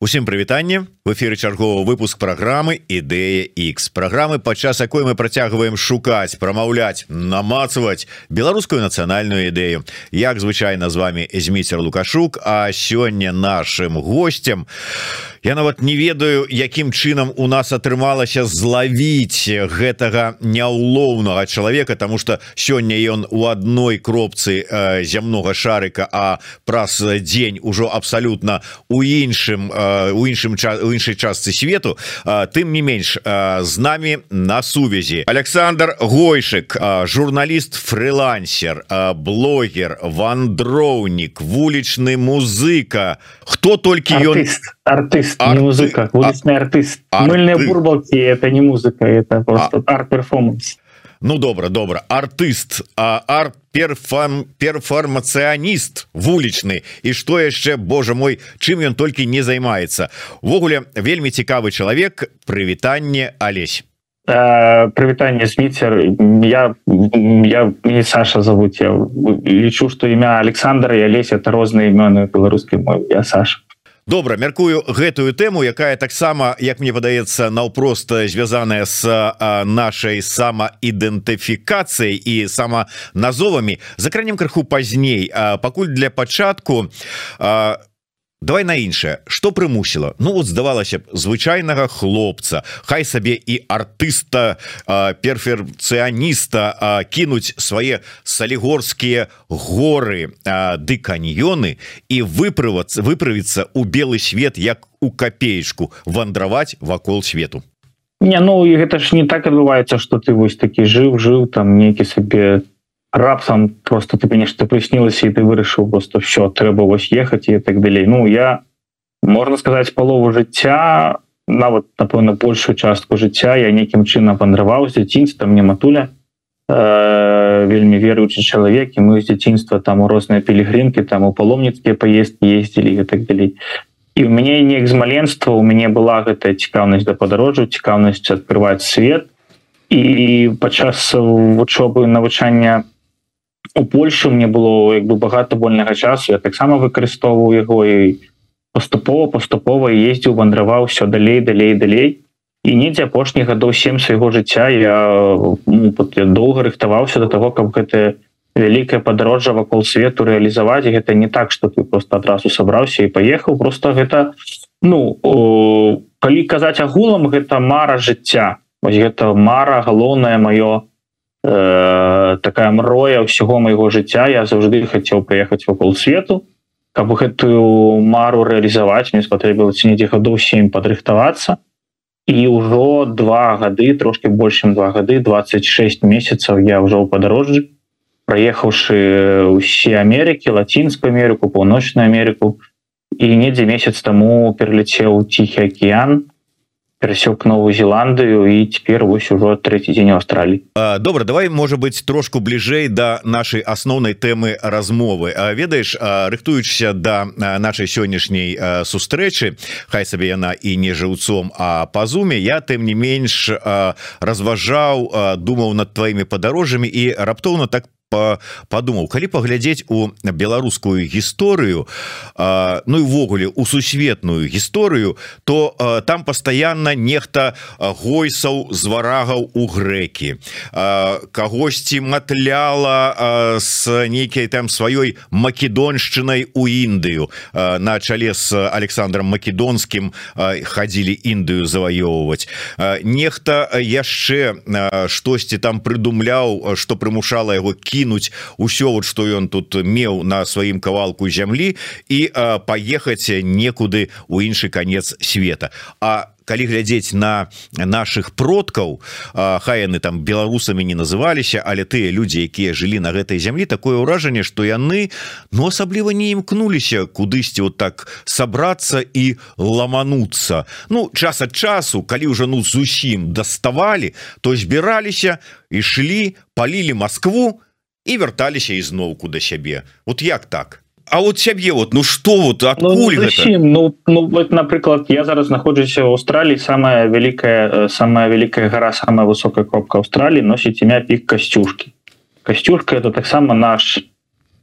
Усім прывітанне в эфиры чарговы выпуск программы ідэя X программы падчас якой мы працягваем шукаць прамаўляць намацаваць беларускую нацыянальную ідэю як звычайна з вами зміцер лукашук а сёння нашим гостцем я нават не ведаю якім чынам у нас атрымалася злавіць гэтага няўлоўнага чалавека тому что сёння ён у адной кропцы э, зямнога шарыка а праз дзень ужо абсалютна у іншым у у іншым у іншай частцы свету тым не менш з нами на сувязі Александр гойшик журналіст фрилансер блогер вандроўнік вулічны музыка. Хто толькі ён артыст Ар... музыка артыст мыльные бурбалки это не музыка это просто арт перформанс Ну добра добра. Артыст а арт перфам перфармацыяніст вулічны і што яшчэ Божа мой чым ён толькі не займаецца ввогуле вельмі цікавы чалавек прывітанне Алесь прывітанне сміцер я я не Саша зовут. Я лічу что імя Александра і Алесь это розныя імёны беларускай мовы я Саша добра мяркую гэтую тэму якая таксама як мне падаецца наўпрост звязаная с нашай самаідэнтыфікацыяй і сама назовамі закранем крыху пазней пакуль для пачатку а давай на іншае. Что прымусіла? Ну вот здавалася б звычайнага хлопца. Хай сабе і артыста перферцыяніста кінуць свае салігорскія горы ды каньёны і выправацца выправіцца у белы свет як у капеечку вандраваць вакол свету. Не ну і гэта ж не так адбываецца что ты вось такі жыў жыў там нейкі сабе рапсам просто ты нешта прыснілася і ты вырашыў просто все трэба вось ехаць і так далей Ну я можна сказаць палову жыцця нават напэўна большую частку жыцця я нейкім чынам вандраваў з дзяцінства мне матуля э, вельмі веруючы чалавек і мы з дзяцінства там у розныя пілігрымкі там у паломніцкія паездкі ездзілі і так далей. І у мяне неяк з маленства у мяне была гэтая цікаўнасць да падарожжу цікаўнасць адкрываць свет. І падчас вучобы навучання у Польшу мне было як бы багата вольнага часу. Я таксама выкарыстоўваў яго і поступова поступова ездзіў вандраваў все далей далей далей. І недзе апошніх гадоў сем свайго жыцця я, ну, я доўга рыхтаваўся до того каб гэта вялікае падарожжа вакол свету реалізаваць гэта не так что ты просто адразу сабраўся і паехаў. Просто гэта ну о, калі казаць агулам гэта мара жыцця. Гэта мара галоўнае маё э, такая мроя ўсяго майго жыцця. Я заўжды хацеў прыехаць вакол свету каб гэтую мару рэалізаваць. Мне спатрэбілася недзе гадоў 7 падрыхтавацца. І ўжо два гады трошки большим два гады 26 месяцаў я ўжо ў падарожжы праехаўшы усе Амерыкі лацінскую Амерыку паўночную Амерыку. І недзе месяц таму пераляцеў ціхі акеан перасек новую Зеландыю і цяпер вось ужо третий дзень Аўстраліі добра давай можа быть трошку бліжэй да нашай асноўнай тэмы размовы. Ведаеш рыхтуючся да нашай сённяшняй сустрэчы Хай сабе яна і не жыўцом а па зуме. Я тым не менш разважаў думаў над тваімі падарожжамі і раптоўна так подумаў калі паглядзець у беларускую гісторыю Ну івогуле у сусветную гісторыю то там пастаянна нехта гойсаў з варагаў у грэкі. Кагосьці матляла с нейкай там сваёй македоншчынай у Індыю. На чале с Александром македонскім хадзілі Індыю заваёўваць. Нехта яшчэ штосьці там прыдумляў что прымушала яго кі кінуць усё вот что ён тут меў на сваім кавалку зямлі і паехаць некуды у іншы канец света. А калі глядзець на наших продкаў хай яны там беларусамі не называліся але тыя людзі якія жылі на гэтай зямлі такое ўражанне что яны но асабліва не імкнуліся кудысьці вот так сабрацца і ламануцца. Ну час ад часу калі ўжо ну зусім даставалі то збіраліся ішлі палілі Москву і вярталіся ізноўку да сябе вот як так? А вот сябе вот ну что вот ну, ну, ну, вот, напрыклад я зараз знаходжуся в Аўстраліі самая великкая э, самая великкая гора самая высокая кропка Аўстраліі носіць імя пік касцюшки касцюшка это таксама наш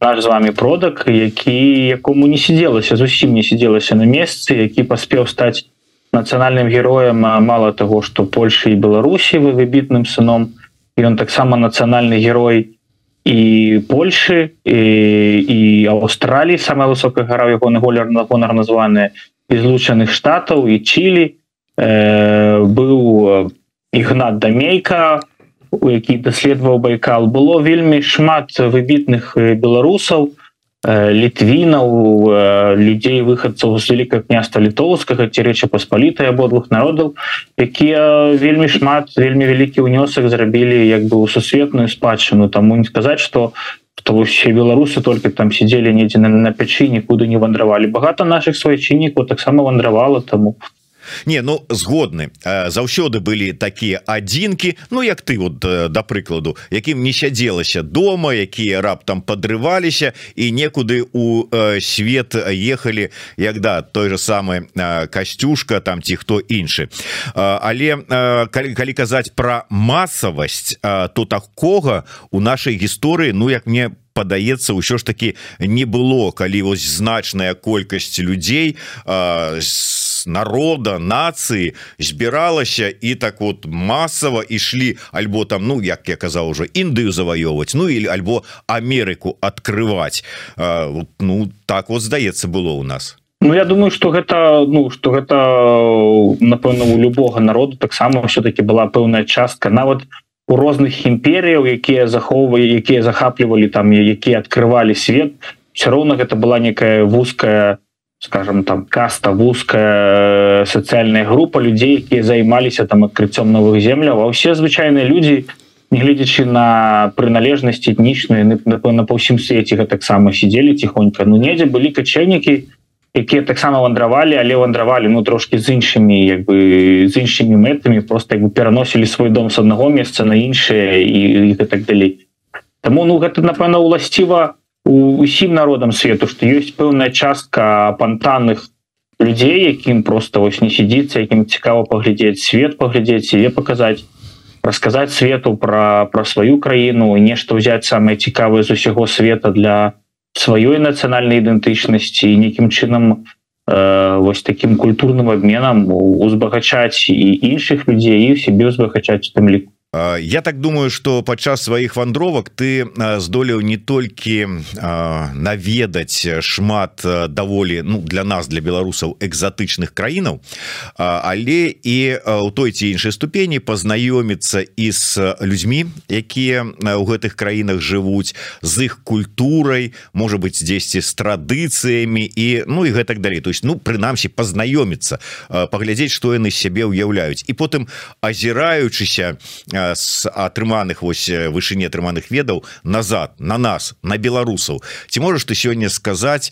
наш з вами продак які якому не сиделася зусім не сиделася на месцы які паспеў стаць нацыянальным героем мало того что Польша і Беларусі вы выбітным сыном ён таксама нацыянальны герой і Польшы і, і Аўстраліі самая высокая гора ягоны голер на гонар названая злучаных штатаў і Чілі. Э, быў ігнат дамейка у які даследаваў байкал. Было вельмі шмат выбітных беларусаў літвінаў людзей выхадцаў з вялікае княства літоўскага ці рэча паспалітай абодвух народаў якія вельмі шмат вельмі вялікі ўнёсак зрабілі як бы ў сусветную спадчыну таму не сказаць что то усе беларусы только там сидзелі недзе на, на пячы нікуды не вандравалі багата наших свайчыннікаў таксама вандравала таму у не ну згодны. Заўсёды былі такія адзінкі Ну як ты вот да прыкладу якім не сядзелася дома якія раптам подрываліся і некуды у свет ехалі як да той же самы касцюшка там ці хто іншы. Але калі, калі казаць про масавасць то такога у нашай гісторыі Ну як мне падаецца ўсё ж таки не было. Калі вось значная колькасць людзей с народа нацыі збіралася і так вот масава ішлі альбо там ну як я казаў уже Індыю заваёўваць Ну или альбо Амерыку открывать. Ну так вот здаецца было у нас. Ну я думаю что гэта ну что гэта напэўна у любого народу таксама все-таки была пэўная частка. Нават у розных імперыяў якія захоўвалі якія захаплівалі там якія открывалі свет все роўно гэта была некая вузкая скажем там каста вузкая сацыяльная група людзей якія займаліся там адкрыццём новых земляў а ўсе звычайныя людзі гледзячы на прыналежнасць этнічную напэўна па ўсім свеце гэтаксама сидзелі ціхонька ну недзе былі качэнікі якія таксама вандравалі але вандравалі ну трошки з іншымі як бы з іншымі мэтамі просто як бы пераносілі свой дом с аднаго месца на іншае і, і так далей Таму ну гэта напэўна уласціва у усім народам свету что ёсць пэўная частка пантанных людзей якім просто вось не сидзіцца якім цікава паглядзець свет паглядзець себе показать расказаць свету про про сваю краіну нешта взять самое цікавае з усяго света для сваёй нацыянальнай ідэнтычнасці нейкім чынам э, вось таким культурным обменам узбагачаць і іншых людзей і себе узбагачаць там ліку Я так думаю что падчас сваіх вандровак ты здолеў не толькі наведаць шмат даволі ну для нас для беларусаў экзатычных краінаў але і у той ці іншай ступені пазнаёміцца і з людзьмі якія у гэтых краінах жывуць з іх культурай можа быть дзесьці з традыцыямі і ну і гэтак далей. То есть ну прынамсі пазнаёміцца паглядзець што яны сябе ўяўляюць і потым азіраючыся з атрыманых вось вышыні атрыманых ведаў назад на нас на беларусаў. Ці можаш ты сёння сказаць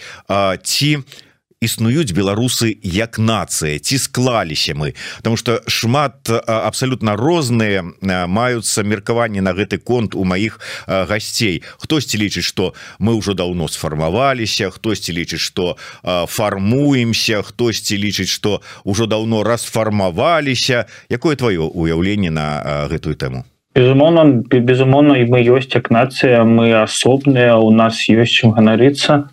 ці у існуюць беларусы як нацыя ці склаліся мы. Потому что шмат абсолютно розныя маюцца меркаванні на гэты конт у маіх гасцей. Хтосьці лічыць что мы ўжо давно сфармаваліся хтосьці лічыць что фармуемся хтосьці лічыць что ўжо давно расфармаваліся. Якое твоё уяўленне на гэтую тэму? Безумоўно безумоўно і мы ёсць як нацыя мы асобныя у нас ёсць чым ганарыцца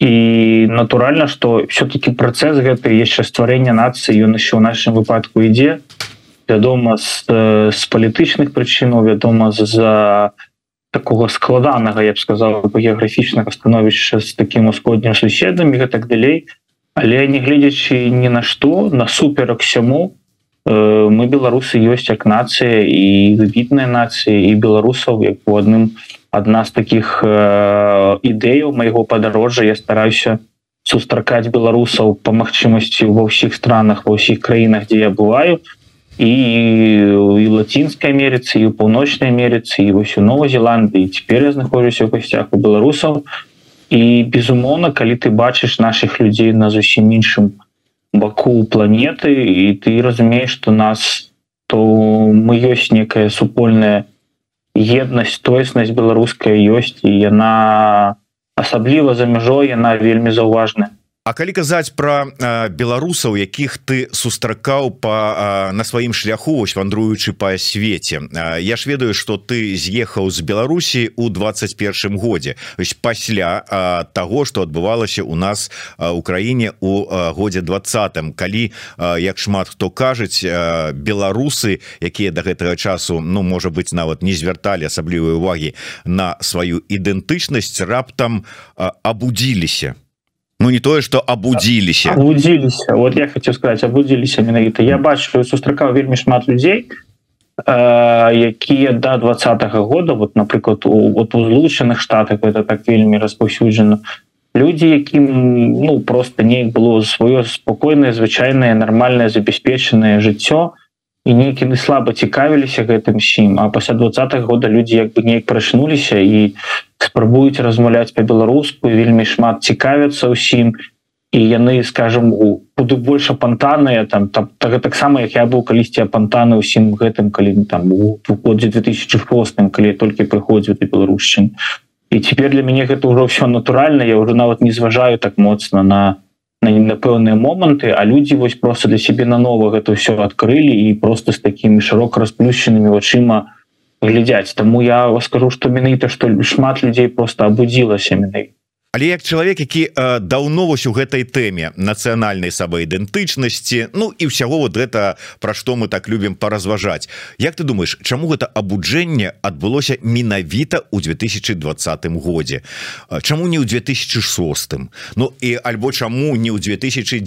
і натуральна что все-таки працэс гэты яшчэ стварэння нацыі ён еще ў нашем выпадку ідзе. Вядома з, з палітычных прычынаў вядома з-за такого складанага я б сказал геаграфічнага становішча з таким усходнім суседам і гэтак далей. Але не гледзячы ні на што насуперак сяму э, мы беларусы ёсць як нацыя і выбітная нацыя і беларусаў як у адным у одна з таких э, ідэяў майго падарожжа. Я стараюся сустракаць беларусаў по магчымасці ва ўсіх странах ва ўсіх краінах дзе я бываю. І і лацінскай Амерыцы і у паўночнай Амерыцы і вось у Новой Зеландыі цяпер я знаходжуся ў гасцях у беларусаў. І безумоўна калі ты бачыш наших людзей на зусім іншым баку планеты і ты разумееш что нас то мы ёсць некая супольная еднасць тоеснасць беларуская ёсць і яна асабліва за мяжой яна вельмі заўважная А калі казаць про беларусаў якіх ты сустракаў по на сваім шляху ось вандруючы по свеце. Я ж ведаю что ты з'ехаў з Беларусі у 21 годзе. Ось пасля того что адбывалася у нас у краіне у годзе двадцатым. Калі як шмат хто кажуць беларусы якія до гэтага часу ну можа быть нават не звярталі асаблівай увагі на сваю ідэнтычнасць раптам абудзіліся Ну не тое что абудзіліся абудзіліся вот я хочу сказать абудзіліся менавіта я бачу сустракаў вельмі шмат людзей э, якія до да двадцатого года вот напрыклад у вот у злучаных штатах это так вельмі распаўсюджана. Люди якім ну просто неяк было сваё спокойное звычайное нормальное забяспечанае жыццё і нейкіны слабо цікавіліся гэтым сім а пасля двадцатых года люди як бы неяк прачнуліся і спрабуюць размаўляць по-беларуску вельмі шмат цікавяцца ўсім. І яны скажем у буду больше пантаныя там там так таксама як я быў калісьці апантаны ўсім гэтым калі там у годзе 2006 калі толькі прыходзіў ты беларусчын і цяпер для мяне гэта ўжо все натуральна я уже нават не зважаю так моцна на на на пэўныя моманты а людзі вось просто для сябе на нова гэта ўсё адкрылі і просто з такімі шырока расплюшчанымі вачыма у глядяць Таму я вас скажу что менавіта что шмат людзей просто абудзілася менавіта Але як чалавек які э, даўно вось у гэтай тэме нацыянальнай самаідэнтычнасці Ну і ўсяго вот гэта пра што мы так любім паразважаць. Як ты думаешь чаму гэта абуджэнне адбылося менавіта ў 2020 годзе? Чаму не ў 2006 Ну і альбо чаму не ў 2010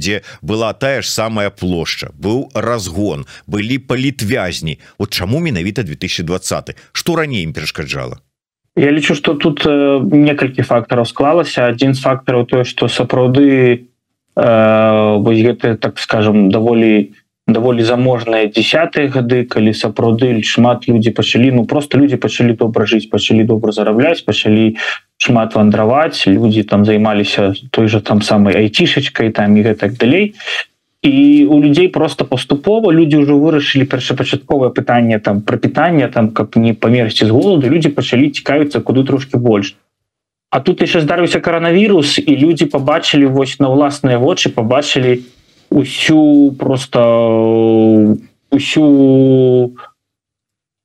дзе была тая ж самая плошча? Быў разгон былі палітвязні. Вот чаму менавіта 2020 што раней ім перашкаджала Я лічу что тут э, некалькі фактараў склалася один з фактараў тое что сапраўды э, гэты так скажем даволі даволі заможныя десятые гады калі сапраўды шмат людзі пачалі ну просто люди пачалі добра жыць пачалі добра зарабляць пачалі шмат вандраваць люди там займаліся той же там самой айцішачкай там і гэтак далей і у людзей просто паступова люди ўжо вырашылі першапачатковае пытанне там про пытанне там каб не памерці з голаду люди пачалі цікавіцца куды трошки больш А тут яшчэ здарыўся коронавірус і люди побачылі вось на ўласныя вочы побачылі усю просто усю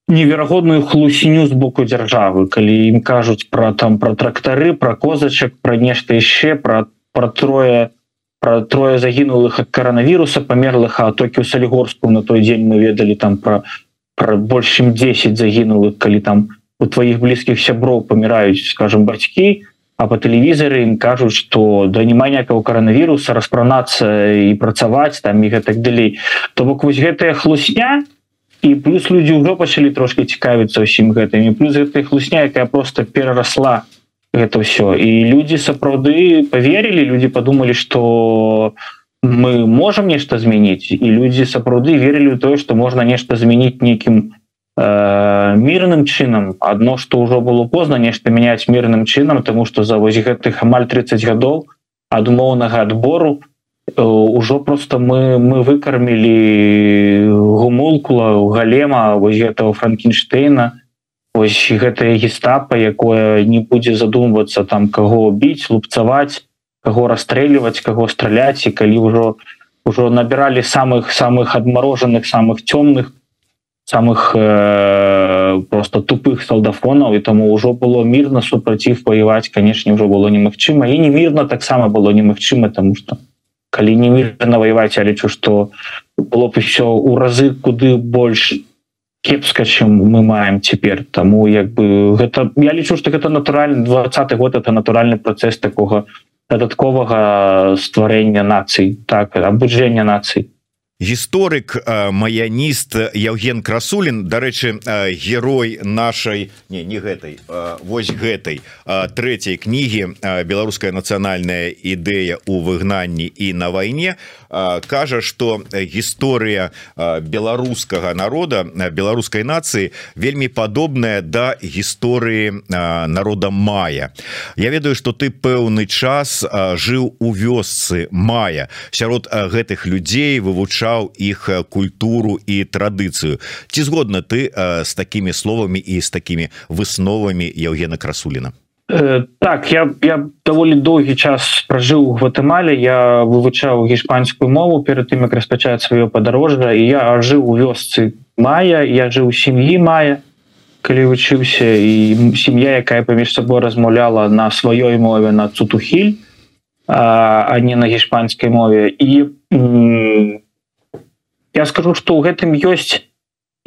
неверагодную хлусіню з боку дзяржавы калі ім кажуць про там про трактары про козачак про нешта яшчэ про про трое про трое загінулых ад коронавіруса памерлых а токі у салігорску на той дзень мы ведалі там про про больш чым 10 загінулых калі там у твоих блізкіх сяброў паміраюць скажем бацькі а по тэлевізары ім кажуць что да няма някакого коронавіруса распранацца і працаваць там і гэтак далей то бок вось гэтая хлусня і плюс людзі ўжо пачалі трошки цікавіцца ўсім гэтымі плюс гэтая хлусня якая просто перарасла это все і люди сапраўды поверили люди подумали что мы можем нешта змяніць і люди сапраўды верили тое что можна нешта змяніць некім э, мирным чынам одно что ўжо было поздно нешта мяняць мирным чынам тому что за вось гэтых амаль 30 гадоў ад умоўнага адбору ўжо просто мы мы выкармілі гумулкула галема вось этого франкенштейна ось гэтае гестапа якое не будзе задумвацца там каго біць лупцаваць каго расстрэльваць каго страляць і калі ўжо ўжо набіралі самых самых адмарожаных самых цёмных самых э, просто тупых салдафонаў і таму ўжо было мірна супраціў воеваць канешне ўжо было немагчыма. І не мірна таксама было немагчыма тому что калі не мірна воеваць я лічу что было б еще у разы куды больше кепска чым мы маем цяпер. Таму як бы гэта я лічу что гэта натуральны двадцатый год это натуральны працэс такога дадатковага стварэння нацый так абуджэння нацый. Гісторык маяніст Евген красулін дарэчы герой нашай не не гэтай вось гэтай трэцяй кнігі беларуская нацыянальная ідэя у выгнанні і на вайне кажа что гісторыя беларускага народа беларускай нацыі вельмі падобная да гісторыі народа мая. Я ведаю что ты пэўны час жыў у вёсцы мая. Сярод гэтых людзей вывучаў іх культуру і традыцыю. Ці згодна ты з такімі словамі і з такімі высновамі Евгена красуліна? Э, так я я даволі доўгі час пражыў у гватэмале я вывучаў гішпанскую мову перад тым як распачаць сваё падарожжа і я жыў у вёсцы мая я жыў сям'і мая калі вучыўся і сям'я якая паміж сабой размаўляла на сваёй мове на цутухіль а, а не на гішпанскай мове і я скажу что ў гэтым ёсць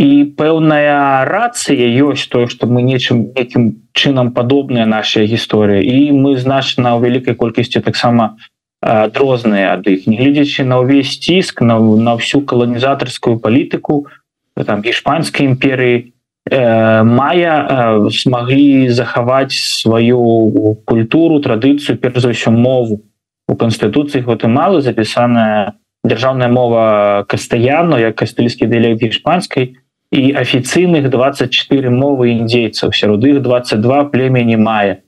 і пэўная рацыя ёсць тое што мы нечым якім чынам падобная наша гісторыя. І мы значна ў вялікай колькасці таксама дрозныя ад іх. Нягледзячы на ўвесь ціск на, на всю каланізатарскую палітыку там гішпанскай імперыі э, мая э, смаглі захаваць сваю культуру традыцыю перш за ўсё мову. У канстытуцыі гватэмалы запісаная дзяржаўная мова кастаяну як кастыльскі дыялект гішпанскай і афіцыйных 24 мовы індзейцаў сярод іх 22 племені мая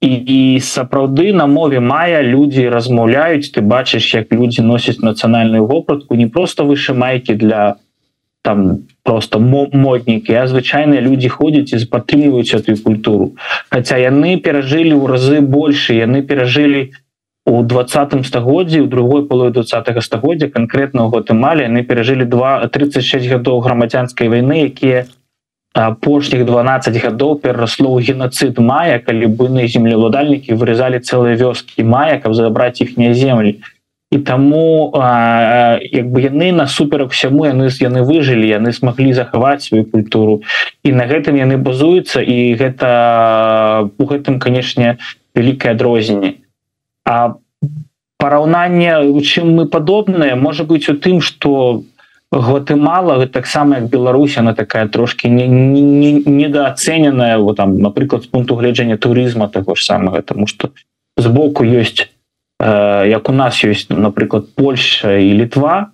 і, і сапраўды на мове мая людзі размаўляюць ты бачыш як людзі носяць нацыянальную вопратку не просто выше майкі для там просто моднікі а звычайныя людзі ходзяць і падтрымліваюць эту культуру. Хаця яны перажылі ў разы больше яны перажылі у у двадцатым стагоддзі у другой полу двадцатого стагоддзя конкретно у гватэмале яны перажылі два 36 гадоў грамадзянскай войны якія апошніх 12 гадоў перарасло ў геноцид мая калі буйныя землеўладальнікі вырезалі цэлыя вёскі мая каб забраць іхнія землі. І таму як бы яны насуперак всяму яны яны выжылі яны смаглі захаваць сваю культуру. І на гэтым яны базуюцца і гэта у гэтым канешне вялікае адрозненне а параўнанне у чым мы падобныя можа быць у тым что гватэмала таксама як Беларусь она такая трошки недооцененая вот там напрыклад з пункту гледжання турызма того ж самого тому что сбоку есть э, як у нас есть напрыклад Польша і літва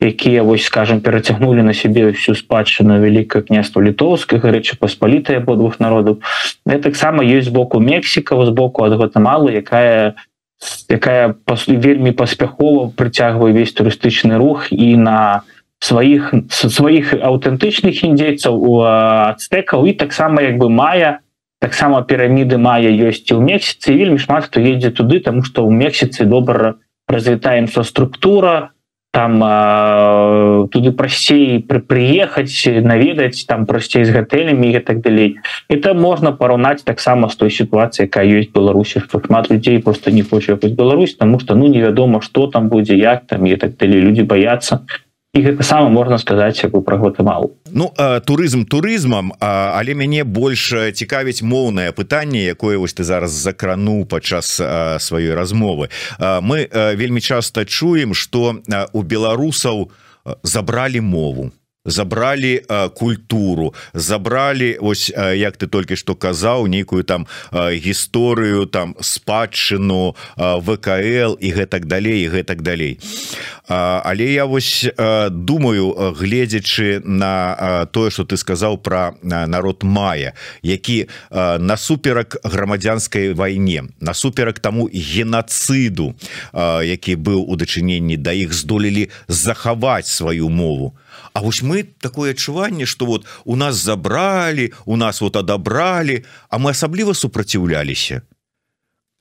якія вось скажем перацягнули на себе всю спадчыну великкае княства літоўскай гарэчы паспалітая по двух народаў таксама есть сбоку Мексіка сбоку ад гватэмалы якая у якая вельмі паспяхова прыцягвае весь турыстычны рух і на сваіх сваіх аўтэнтычных індзейцаў у ацтэкаў. І таксама як бы мая таксама піраміды мая ёсць і ў месяцы вельмі шмат хто едзе туды тому что ў месяцы добра развітая інфраструктура там э, туды прасцей пры прыехаць наведаць там прасцей з гатэлямі і так далей. Это можна параўнаць таксама з той сітуацыі якая ёсць беларусі шмат людзей просто не хоць Беларусь тому что ну невядома что там будзе як там і так далей. Люди баяцца і гэта сама можна сказаць як бы пра гватэмалу Ну турызм турызмам але мяне больш цікавіць моўнае пытанне якое вось ты зараз закрануў падчас сваёй размовы. Мы вельмі часта чуем что у беларусаў забралі мову забрали э, культуру забрали ось э, як ты только что казаў нейкую там э, гісторыю там спадчыну э, вКл і гэтак далей гэтак далей. Э, але я вось э, думаю гледзячы на э, тое что ты сказаў про э, народ мая які э, насуперак грамадзянской войне насуперак тому геноциду э, які быў у дачыненні да іх здолелі захаваць сваю мову А вось мы такое адчуванне что вот у нас забрали у нас вот адабралі а мы асабліва супраціўляліся.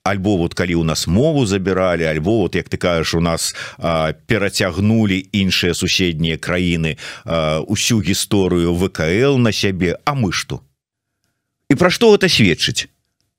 Альбо вот калі у нас мову забирали альбо вот як ты кажаш у нас а, перацягнули іншыя суседнія краіны а, усю гісторыю вКл на сябе. А мы что і пра што это сведчыць?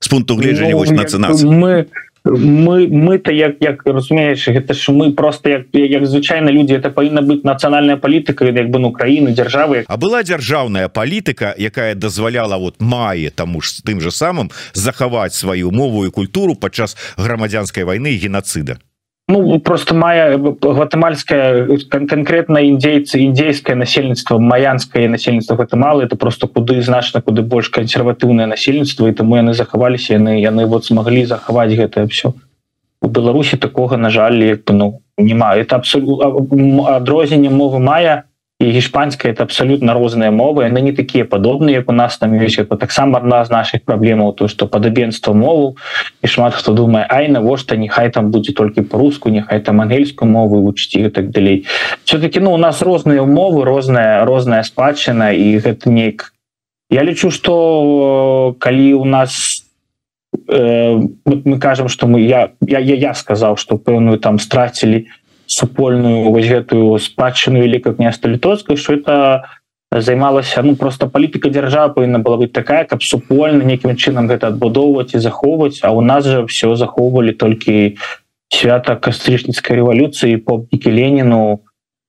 С пункту гледжання ну, нацыянацыі мы мы мы-то як як разумееш гэта ж мы просто як як звычайна людзі это павінна быць нацыянальная палітыка як бы ну краіны дзяржавы. А была дзяржаўная палітыка якая дазваляла вот мае таму ж тым же самым захаваць сваю мову і культуру падчас грамадзянскай войны геноцида Ну просто мая гватемальская кон конкретно індзейцы індзейское насельніцтва маянское насельніцтва гэта мало это просто куды значна куды больш кансерватыўнае насельніцтва і таму яны захаваліся яны яны вот смогли захаваць гэтае все у беларусі такога на жаль як ну нема это абсолютно адрозненне мовы мая і гішпанская это абсолютно розныя мовы яны не такія падобныя як у нас там ёсць это таксама адна з наших праблемаў то что падабенства мову і шмат хто думае Ай навошта нехай там будзе толькі по-руску нехай там ангельскую мову вучці так далей. Все-таки ну у нас розныя умовы розная розная спадчына і гэта неяк. Я лічу что калі у нас э, мы кажам что мы я я я, я сказал что пэўную там страцілі супольную вось гэтую спадчыну великка княства літоцкую что это займалася ну просто палітыка дзяржава павінна была быть такая каб супольна нейкім чынам гэта адбудоўваць і захоўваць а у нас же все захоўвалі толькі свята кастрычніцкай рэвалюцыі помнікі леніну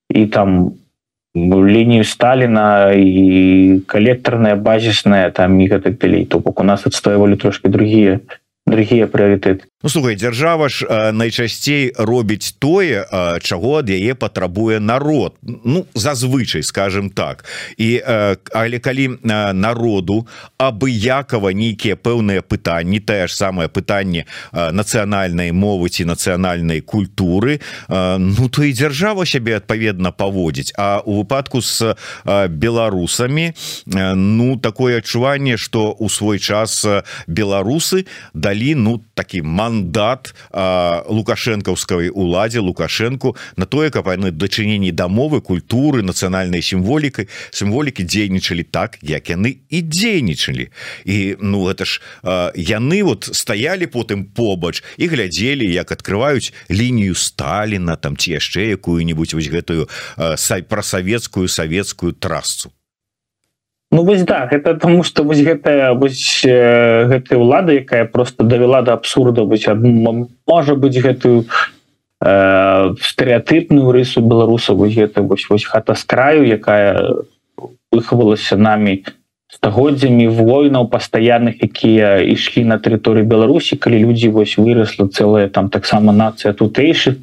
і там лінію сталина і калектарная базісная там і гэтак далей. То бок у нас адстаивалі трошки другие другие прыоритеты Ну, слухай держава ж найчасцей робіць тое чаго ад яе патрабуе народ. Ну зазвычай скажем так. І але калі народу абыякова нейкія пэўныя пытанні тае ж самае пытанне нацыянальнай мовы ці нацыянальнай культуры Ну то і держава сябе адпаведна паводзіць. А у выпадку с беларусамі Ну такое адчуванне что у свой час беларусы далі ну такі ман мандат лукашэнкаўскай уладзе лукашэнку на тое каб яны дачыненні дамовы культуры нацыянальнай сімволікай сімволікі дзейнічалі так як яны і дзейнічалі. І ну это ж яны вот стаялі потым побач і глядзелі як открываюць лінію Сталіна там ці яшчэ якую-нибудь вось гэтую сай пра савецкую савецкую трасцу Ну вось да это тому что вось гэтая вось гэтая ўлада якая просто давяла до абсурда вось можа быть гэтую э, стэеатыпную рысу беларусаў вось гэта вось вось хата с краю якая выхавалася нами стагоддзямі войнаў пастаянных якія ішлі на тэрыторыі беларусі калі людзі вось вырасла цэлая там таксама нацыя тутэйшых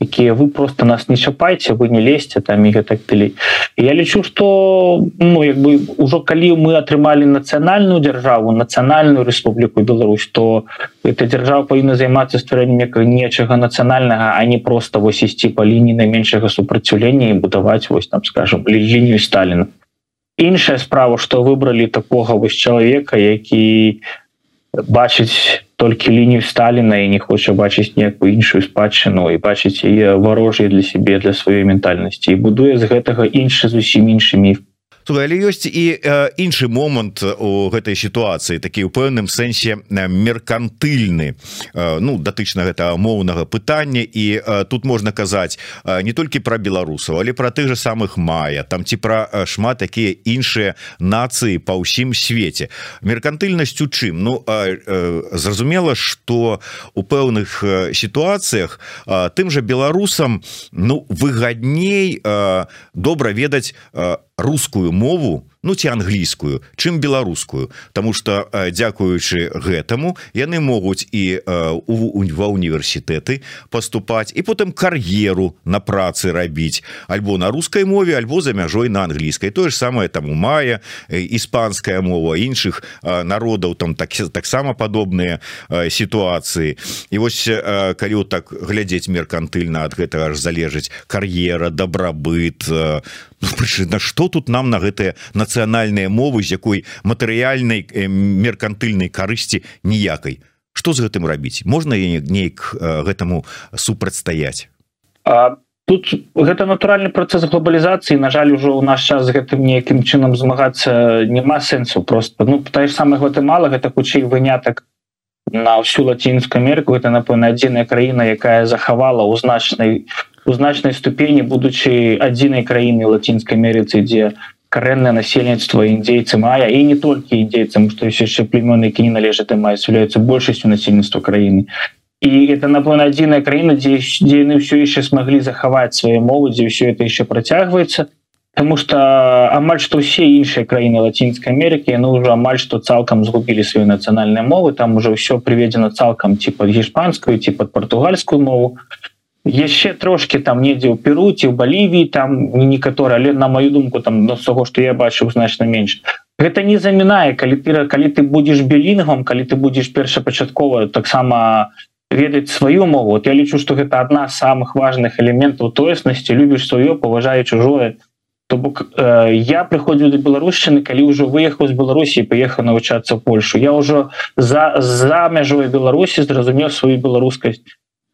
якія вы просто нас не чапайце вы не лезьце там і гэтак далей я лічу что ну як бы ўжо калі мы атрымалі нацыянальную дзяржаву нацыянальную Рэспубліку Беларусь то эта дзяржава павінна займацца стварэннем нечага нацыянальнага а не просто вось ісці па лініі найменшага супраціўлення і будаваць вось там скажем лінію Сталіна. Іншая справа что выбралі такога вось чалавека які бачыць толькі лінію Сталіна і не хоча бачыць некую іншую спадчыну і бачыць яе варожай для сябе для сваёй ментальнасці і будуе з гэтага іншы зусім іншы міф але ёсць і іншы момант у гэтай сітуацыі такі ў пэўным сэнсе меркантыльны. Ну датычна гэта моўнага пытання. І тут можна казаць не толькі пра беларусаў але пра тых же самых мая там ці пра шмат такія іншыя нацыі па ўсім свеце. Меркантыльнасць у чым? Ну зразумела что у пэўных сітуацыях тым же беларусам ну выгадней добра ведаць рускую мову ну ці англійскую чым беларускую. Таму что дзякуючы гэтаму яны могуць і ва універсітэты поступаць і потым кар'еру на працы рабіць альбо на рускай мове альбо за мяжой на англійскай. Тое ж самае там у мая іспанская мова іншых народаў там так таксама падобныя сітуацыі. І вось калі так глядзець меркантыльна ад гэтага ж залежыць кар'ера дабрабыт ну, на что тут нам на гэтыя на нацыянальныя мовы з якой матэрыяльнай меркантыльнай карысці ніякай? Что з гэтым рабіць? Можна неяк гэтаму супрацьстаяць? Тут гэта натуральны працэс глобалізацыі на жаль ужо ў наш час гэтым неякім чынам змагацца няма сэнсу. Просто ну та ж самае гэта мала гэта хутчэй вынятак на ўсю лацінскую Амерыку. Это напэўна адзіная краіна якая захавала ў значнай у значнай ступені будучы адзінай краіны лацінскай Амерыцы дзе карэнное насельніцтва індзейцы мая і не толькі індзейцам што ёсць яшчэ племёны які не належаць мае з'яўляюцца большасцю насельніцтва краіны і это напэўна адзіная краіна дзе дзе яны ўсё яшчэ смаглі захаваць свае мовы дзе ўсё это еще працягваецца Таму что амаль што ўсе іншыя краіны лацінскай Амерыкі яны ўжо амаль што цалкам згубілі сваю нацыянальныя мовы. Там уже ўсё прыведзена цалкам ці под гішпанскую ці под португальскую мову яшчэ трошки там недзе ў перуці у Балівіі там не некаторы але на мою думку там до того что я бачыў значна менш. Гэта не замінае калі ты калі ты будешь белінгам калі ты будешь першапачаткова таксама ведаць сваю мову. Вот я лічу что гэта одна з самых важных элементаў тоеснасці. Любіш сваё паважаю чужое то бок э, я прыходзіў до беларушчыны калі ўжо выехаў з беларусі поехаў навучацца Польшу. Я ўжо за за мяжой беларусі зразумеў сваю беларускасць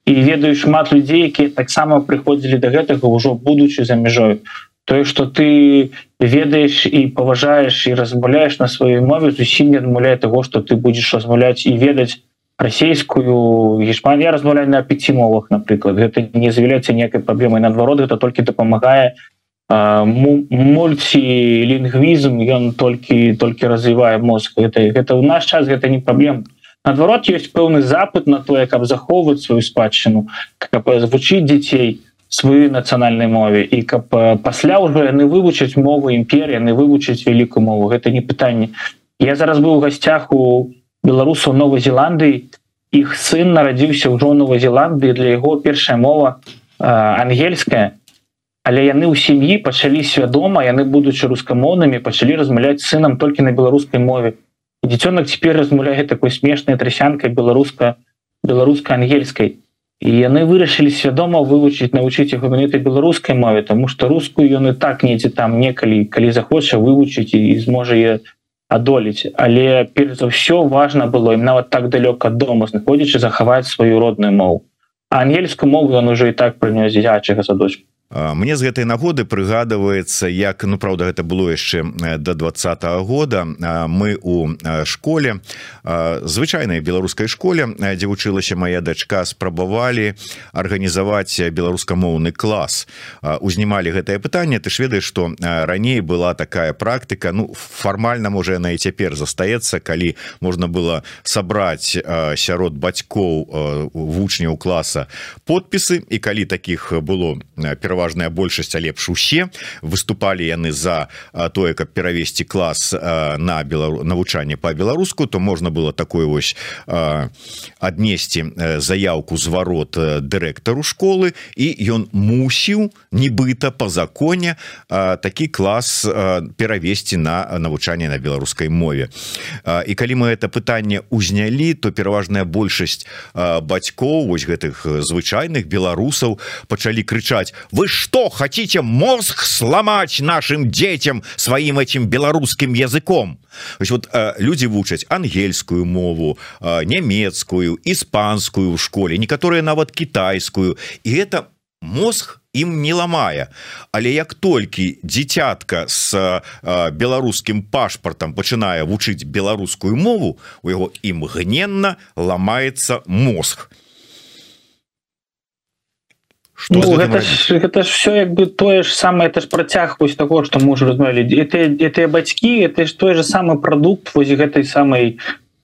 і ведаю шмат людзей якія таксама прыходзілі до гэтага ўжо будучы за мяжою тое что ты ведаеш і паважаеш і размаўляешь на сваёй мове зусім не адмаўляе того что ты будешь размаўляць і ведаць расійскую гішпанія размаўляю на пяці мовах напрыклад. Гэта не з'яўляецца некай праблемай. Наадварот гэта толькі дапамагае мульцілінгвізм ён толькі толькі развівае мозг. Гэта гэта ў наш час гэта не праблема наадварот ёсць пэўны запыт на тое каб захоўваць сваю спадчыну каб звучыць дзяцей сваёй нацыянальнай мове і каб пасля ўжо яны вывучаць мову імперы яны вывучаць вялікую мову. Гэта не пытанне. Я зараз быў у гасцях у беларусаў новой зеландыі. Іх сын нарадзіўся ўжо новой зеландыі. Для яго першая мова ангельская. Але яны ў сям'і пачалі свядома яны будучы рускамоўнымі пачалі размаўляць сынам толькі на беларускай мове дзіцёнак цяпер размаўляе такой смешнай трасянкай беларуска беларуска-ангельскай і яны вырашылі свядома вывучыць навучыць яго менавіта беларускай мове тому что рускую ён і так недзе там некалі калі захоча вывучыць і зможа я адолець але перш за ўсё важна было ім нават так далёка дома знаходзячы захаваць сваю родную мову. Ангельскую мову ён уже і так прынёс дзячага садочку мне з гэтай нагоды прыгадваецца як ну правда гэта было яшчэ до двадца -го года. Мы у школе звычайнай беларускай школе дзе вучылася моя дачка спрабавалі арганізаваць беларускамоўны клас. Узнімалі гэтае пытанне. Ты ж ведаеш что раней была такая практыка ну фармальна можа яна і цяпер застаецца калі можна было сабраць сярод бацькоў вучняў класа подпісы. І калі таких было перава пераважная большасць а лепш усе. Выступалі яны за тое каб перавесці клас на белару навучанне по-беларуску то можна было такое вось аднесці заявку зварот дырэктару школы і ён мусіў нібыта по законе такі клас перавесці на навучанне на беларускай мове. І калі мы это пытанне узнялі то пераважная большасць бацькоў вось гэтых звычайных беларусаў пачалі крычаць вы что хотите мозг сломать нашим детям своим этим белорусским языком? Вот э, люди вучаць ангельскую мову э, нямецкую испанскую в школе некаторые нават китайскую. И это мозг им не ломая. Але як толькі дзіцятка с э, беларускім пашпартам пачынае вучыць беларускую мову у яго імгненна ламаецца мозг и Ну, гэта, ж, гэта ж все як бы тое ж самае это ж працяг вось таго што мы уже размовілі гэтыя бацькі это ж той же самы прадукт вось гэтай самай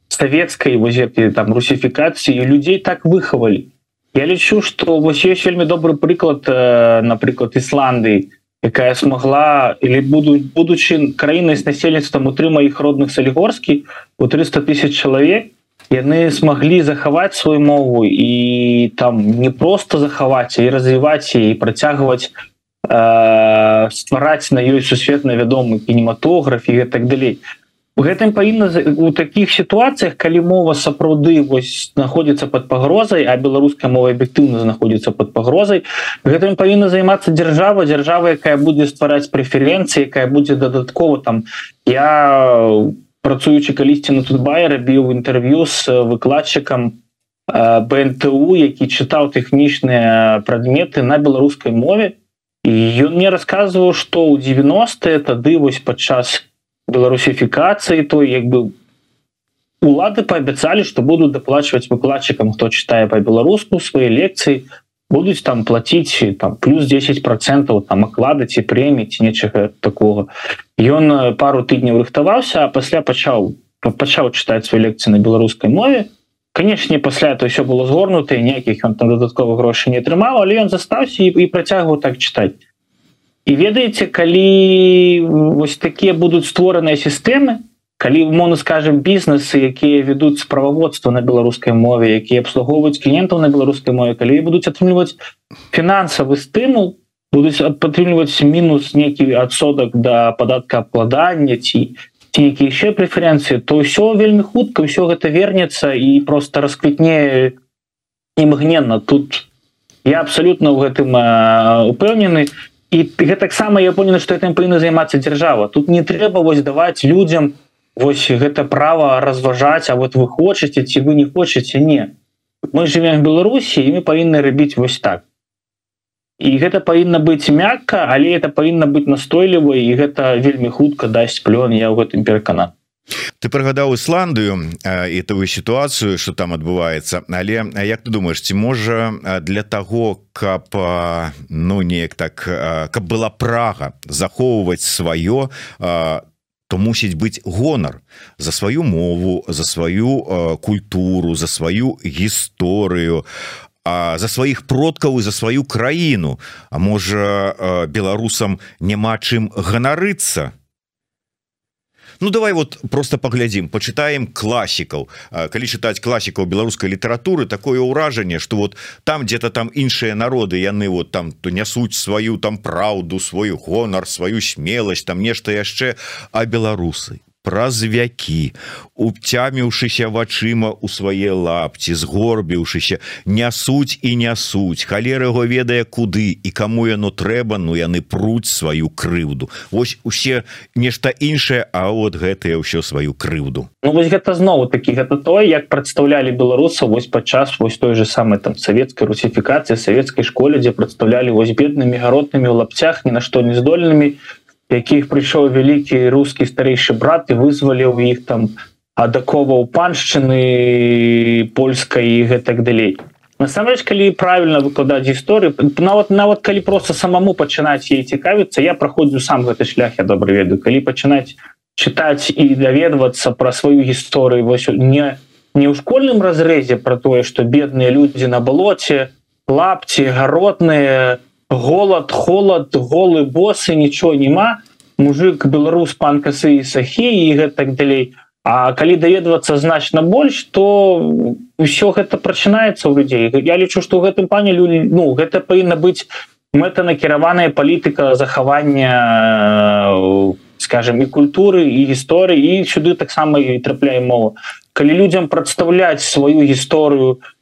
савецкай воз там русіфікацыі людзей так выхавалі Я лічу што вось ёсць вельмі добры прыклад э, напрыклад Ісландыі якая смогла или буду будучы краінай з насельніцтвам утрыма іх родных салігорскі у 300 тысяч чалавек яны смогли захаваць свою мову і там не просто захаваць і развіваць і працягваць э, ствараць на ёй сусветна вядомы кінематограф і так далей. У гэтым павінна у таких сітуацыях калі мова сапраўды вось знаходзіцца под пагрозай а беларуская мова аб'ектыўна знаходзіцца под пагрозай гэтым павінна займацца дзяржава дзяржава якая будзе ствараць прэференцыі якая будзе дадаткова там я у працуючы калісьці на тутбай рабіў інтэрв'ю з выкладчыкам бнту які чытаў тэхнічныя прадметы на беларускай мове і ён мне расказваў што ў 90 тады вось падчас беларусіфікацыі той як бы улады паабяцалі што будуць даплачваць выкладчыкам хто чытае па-беларуску свае лекцыі будуць там платіць там плюс 10 процентов там аклады ці прэмі ці нечага такого ён пару тыдняў рыхтаваўся а пасля пачаў пачаў чытаць свой лекцыі на беларускай мове. Канешне пасля то все было згорнута ніякіх ён там дадатковых грошай не атрымаў але ён застаўся і, і працягваў так чытаць. І ведаеце калі вось такія будуць створаныя сістэмы калі умоўно скажем бізнесы якія вядуць справаводства на беларускай мове якія абслугоўваюць кліентаў на беларускай мове калі будуць атрымліваць фінансавы стымул будуць падтрымліваць мінус нейкі адсотак да падатка абкладання ці які яшчэ прэферэнцыі то ўсё вельмі хутка ўсё гэта вернецца і просто расквітне імгненна. Тут я абсалютна ў гэтым упэўнены. І гэтаксама я понял што этим павінна займацца дзяржава. Тут не трэба вось даваць людям Вось гэта права разважаць А вот вы хочаце ці вы не хочаце не. Мы живем Беларусі і мы павінны рабіць вось так. І гэта павінна быць мякка але это павінна быць настойліва і гэта вельмі хутка дасць плён я ў гэтым перакана ты прыгадаў Ісландыю і тую сітуацыю что там адбываецца. Але як ты думаешь ці можа для того каб ну неяк так каб была прага захоўваць сваё то мусіць быць гонар за сваю мову за сваю культуру за сваю гісторыю а за сваіх продкаў і за сваю краіну. А можа беларусам няма чым ганарыцца. то Ну давай вот просто поглядзім почитаем классікаў калі чытаць класікаў беларускай літаратуры такое ўражанне что вот там где-то там іншыя народы яны вот там то нясуць сваю там праўду свой гонар сваю смеласць там нешта яшчэ а беларусы праз вякі уцяміўшыся вачыма у свае лапці згорбіўшыся нясуць і нясуць халер яго ведае куды і каму яно трэба Ну яны пруць сваю крыўду Вось усе нешта іншае А от гэтыя ўсё сваю крыўду. Ну, вось гэта знову такі гэта той як прадстаўлялі беларусаў вось падчас вось той же самой там савецкай русіфікацыі савецкай школе дзе прадстаўлялі вось беднымі гаротнымі ў лапцях ні на што не здольнымі якіх прыйшоў вялікі рускі старэйшы брат і вызваліў іх там адакова ў паншчыны польскай і гэтак далей. Насамрэч калі правильно выкладаць гісторыю нават нават калі просто самому пачынаць ей цікавіцца я праходзіў сам гэты шлях я добра ведаю. Калі пачынаць чытаць і даведвацца пра сваю гісторыю вось не не ў школьным разрэзе про тое что бедныя людзі на балоце лапці гаротныя голод холод голы босы нічого няма. Мужик беларус пан касы і сахі і гэтак далей. А калі даведвацца значна больш то ўсё гэта прачынаецца ў людзей. Я лічу што ў гэтым пане люди ну гэта павінна быць мэтанакіраваная палітыка захавання скажем і культуры і гісторыі і сюды таксама і трапляе мова. Калі людзям прадстаўляць сваю гісторыю то Э,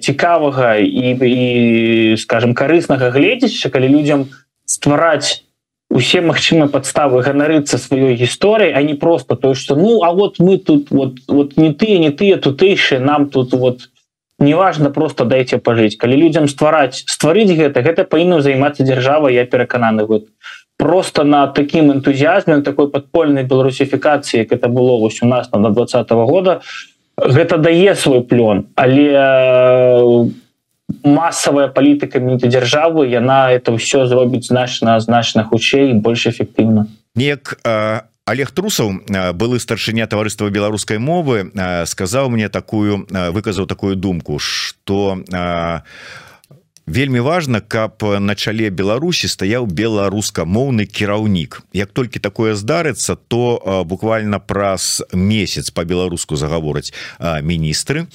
цікавага і, і скажем карыснага гледзяча калі людзям ствараць усе магчымыя падставы ганарыцца сваёй гісторыяй а не просто то что ну а вот мы тут вот вот не тыя не тыя тутэйшыя нам тут вот неважно просто дайте пажыць. Калі людзям ствараць стварыць гэта гэта павінна займацца дзяржава я перакананы вот просто на таким энтузіазме такой подпольнай беларусіфікацыі это было вось у нас на два -го года то гэта дае свой плён але э, масавая палітыка дзяржавы яна это ўсё зробіць значна значна хутчэй больш эфектыўна. Неяк а Олег трусаў былы старшыня таварыства беларускай мовы сказаў мне такую выказаў такую думку что у вельмі важно каб на чале Беларусі стаяў беларускамоўны кіраўнік. Як толькі такое здарыцца то буквально праз месяц по-беларуску загавораць міністры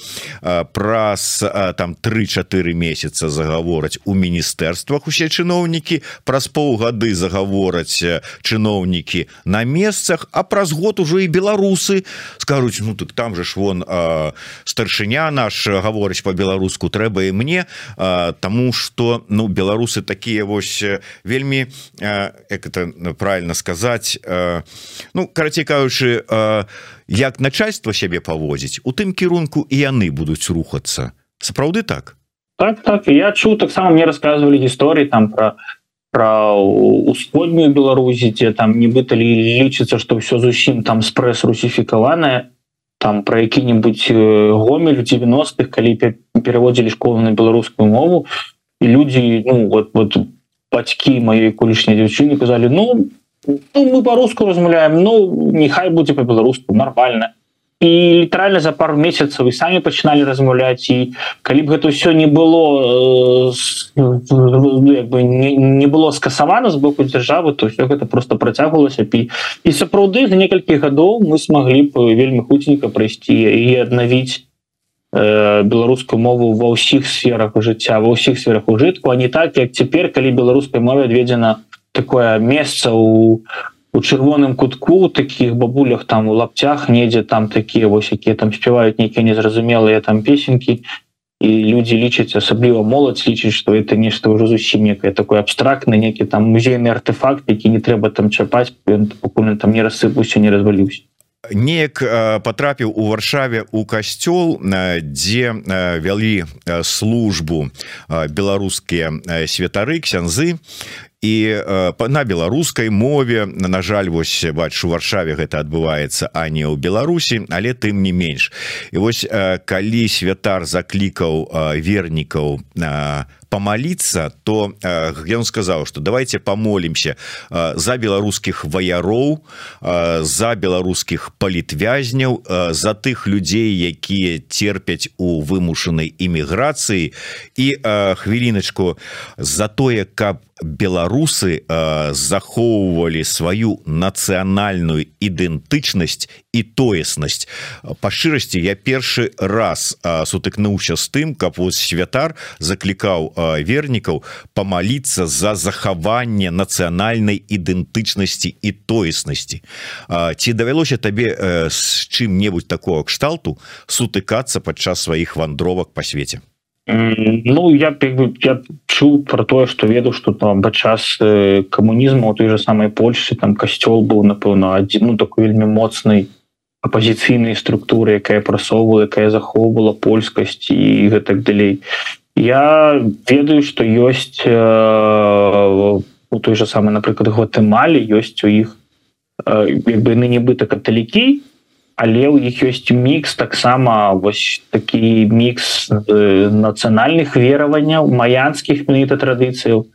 праз там 3-4 месяца загавораць у міністэрствах усе чыноўнікі праз паўгады загавораць чыноўнікі на месцах а праз год ужо і беларусы скажуць ну так там же ж вон старшыня наш гаворыць по-беларуску трэба і мне таму что ну беларусы такія вось вельмі як это правильно сказать ну карацей кажучы як начальство сябе павозіць у тым кірунку і яны будуць рухацца. Сапраўды так? Так так. Я чу таксама мне рассказывалі гісторыі там про про усходнюю беларусі дзе там нібыта лічыцца что все зусім там спрэс русіфікаваная там про які-нибудь гомель 90-х калі пераводзілі школу на беларускую мову і людзі ну вот вот бацькі маёй колішняй дзяўчыны казалі ну, ну мы по-руску размаўляем Ну нехай будзе по-беларуску нормально і літаральна за пару месяцаў вы самі пачыналі размаўляць і калі б гэта ўсё не было э, бы не, не было скасавана з боку дзяржавы то все гэта просто працягвалася пі і сапраўды за некалькі гадоў мы смогли б вельмі хуценька прайсці і аднавіць беларускую мову ва ўсіх сферах жыцця ва ўсіх сферах ужытку а не так як цяпер калі беларускай мове адведзена такое месца у у чырвоным кутку таких бабулях там у лапцях недзе там такія вось якія там спяваюць нейкія незразумелыя там песенькі і людзі лічаць асабліва моладзь лічыць что это нешта ўжо зусім некае такой абстрактны некі там музейны артефакт які не трэба там чапаць пакуль там не рассыпуся не разваліўся неяк потрапіў у варшаве у касцёл дзе вялі службу беларускія святары ксянзы і на беларускай мове на жаль вось бачу варшаве гэта адбываецца а не ў беларусі але тым не менш. І вось калі святар заклікаў вернікаў на помолиться то э, он сказал что давайте помолимся э, за беларускіх ваяроў э, за беларускіх палітвязняў э, за тых людзей якія терпяць у вымушанай іміграцыі і э, хвіліначку за тое каб беларусы э, захоўвалі сваю нацыянальную ідэнтычнасць і тоеснасць. Па шчырасці я першы раз э, сутыкнуўся з тым каб вось святар заклікаў вернікаў памаліцца за захаванне нацыянальнай ідэнтычнасці і тоеснасці э, ці давялося табе э, з чым-небудзь такого кшталту сутыкацца падчас сваіх вандровак па свеце? Ну я бы я чуў про тое что веду что там падчас э, камунізму той же самой Польши там касцёл быў напэўна адзін ну такой вельмі моцнай апозіцыйнай структуры якая прасоўвала якая захоўвала польскасць і гэтак далей я ведаю что ёсць э, у той же самой напрыклад гватэмалі ёсць у іх э, як бы ны нібыта каталікі але у іх ёсць мікс таксама вось такі мікс э, нацыянальных вераванняў маянскіх менавіта традыцыяў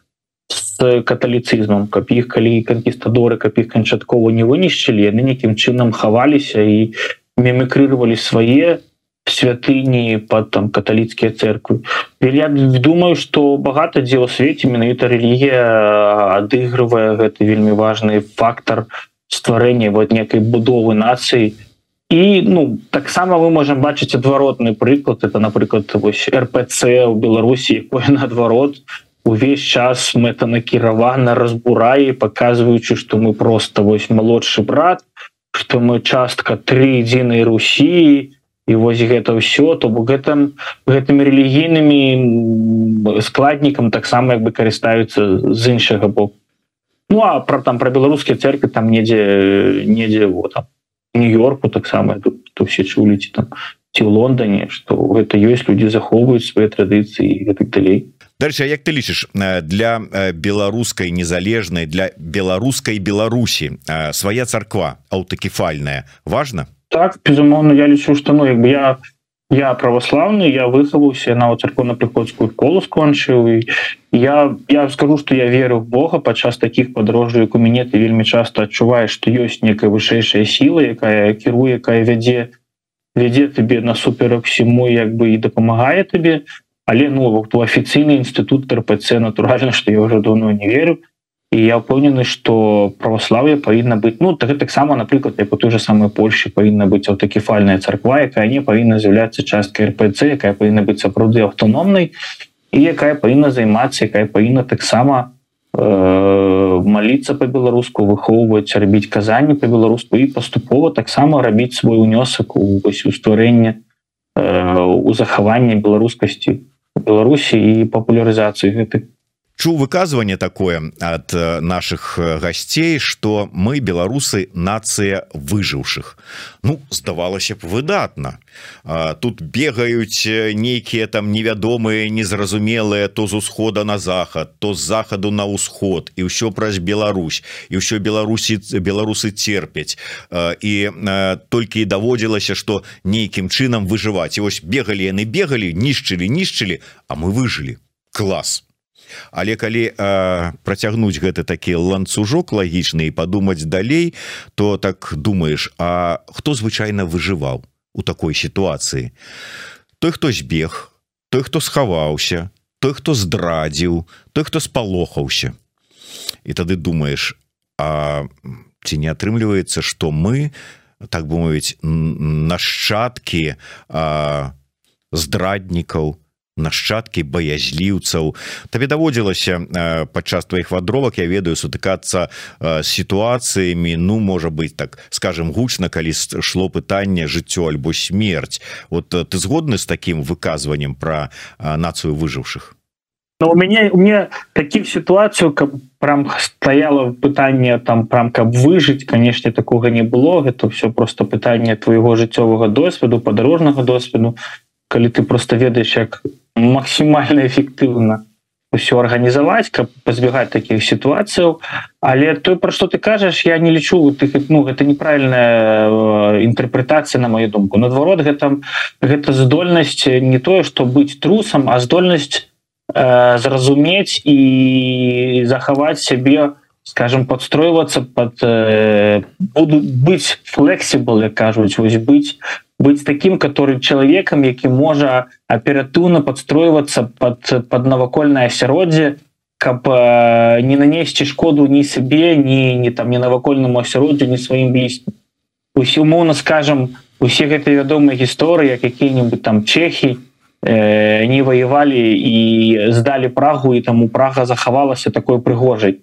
з каталіцызмам каб іх калі канкістадоры каб іх канчаткова не вынішчылі яны нейкім чынам хаваліся і мемікрывалі свае святыні под там каталіцкія церквы я думаю что багата дзе ў свеце менавіта рэлігія адыгрывае гэты вельмі важный фактор стварэння вот некай будовы нацыі і ну таксама мы можем бачыць адваротны прыклад это напрыклад вось рпц у беларусі наадварот увесь час мэта накіравана разбурае показваючы что мы просто вось молодшы брат что мы частка три единой Русі і вось гэта ўсё то бок гэтым гэтымі рэлігійнымі складнікам таксама як бы карыстаюцца з іншага боку. Ну а про там про беларускія церквы там недзе недзе вот там нью-йорку таксама то все чулі ці там ці ў Лондоне что гэта ёсць людзі захоўваюць свае традыцыі гэтак далей. Дальше як ты лічыш для беларускай незалежнай для беларускай Беларусі свая царква аўтакефальная важна так безумоўно я лічу что ну як бы я я православны я выхаваўся на царкоўна-прыходскую школу скончыў і я я скажу что я веру в Бога падчас таких падрожжаў як у мяне ты вельмі часто адчуваеш что ёсць некая вышэйшая сіла якая кіруе якая вядзе вядзе тебе насуперак всему як бы і дапамагае табе. Але ну вот афіцыйны інстытут рпц натуральна что я уже давно не верю і я упэўнены что православие павінна быть ну так таксама напрыклад як у той же самой Польши павінна быть аўтакефальная царква якая не павінна з'яўляцца часткай рпц якая павінна быть сапраўды аўтаномнай і якая павінна займацца якая павінна таксама э, молиться по-беларуску выхоўваць рабіць казанні по-беларуску і паступова таксама рабіць свой унёсак у вось у стварэнне э, у захаванне беларускасці Беларусі і папулярызацыі гэтых чу выказывание такое от э, наших э, гостей что мы беларусы нация выжыўших ну здавалася б выдатно тут бегаюць э, нейкіе там невядомыя незразумелыя то з усхода на захад то з захаду на ўсход і ўсё праз Беларусь і ўсё беларусі беларусы терпяць і толькі і даводзілася что нейкім чынам выжываць. І вось бегалі яны бегалі нішчылі нішчылі а мы выжылі. Класс але калі працягнуць гэты такі ланцужок лагічны і падумаць далей то так думаешь А хто звычайна выжываў у такой сітуацыі? Той хто збег той хто схаваўся той хто здрадзіў той хто спалохаўся. І тады думаешь А ці не атрымліваецца что мы так бы мовіць нашчадкі здраднікаў нашчадкі баязліўцаў. Табе даводзілася э, падчас твоих вандровак я ведаю сутыкацца э, сітуацыямі? Ну можа быть так скажем гучна калі шло пытанне жыццё альбо смерть вот э, ты згодны з таким выказваннем про нацыю выжыўшых? Но у мяне у мне такі сітуацыю каб прям стаяло пытанне там прям каб выжыць канешне такога не было. Гэта все просто пытанне твоего жыццёвага досведу падарожнага досведу калі ты просто ведаеш як максімальна эфектыўна все організаваць каб пазбегаць таких сітуацыяў. Але той про что ты кажаш я не лічу ты ну гэта неправільная інтэрпрэтацыя на мою думку. Наадварот гэта гэта здольнасць не тое что быць трусам а здольнасць э, зразумець і захаваць сябе скажем подстройвацца под э, буду быць флексібл кажуць вось быць быть таким который человеком які можа аператыўна подстройвацца под под навакольное асяроддзе каб э, не нанесці шкоду ні сабе ні не там не навакольному асяроддзю не сваім блізкім усе умоўно скажем усе гэтыя вядомыя гісторыі як якія-нибудь там чехі э, не воевалі і здалі прагу і таму прага захавалася такой прыгожай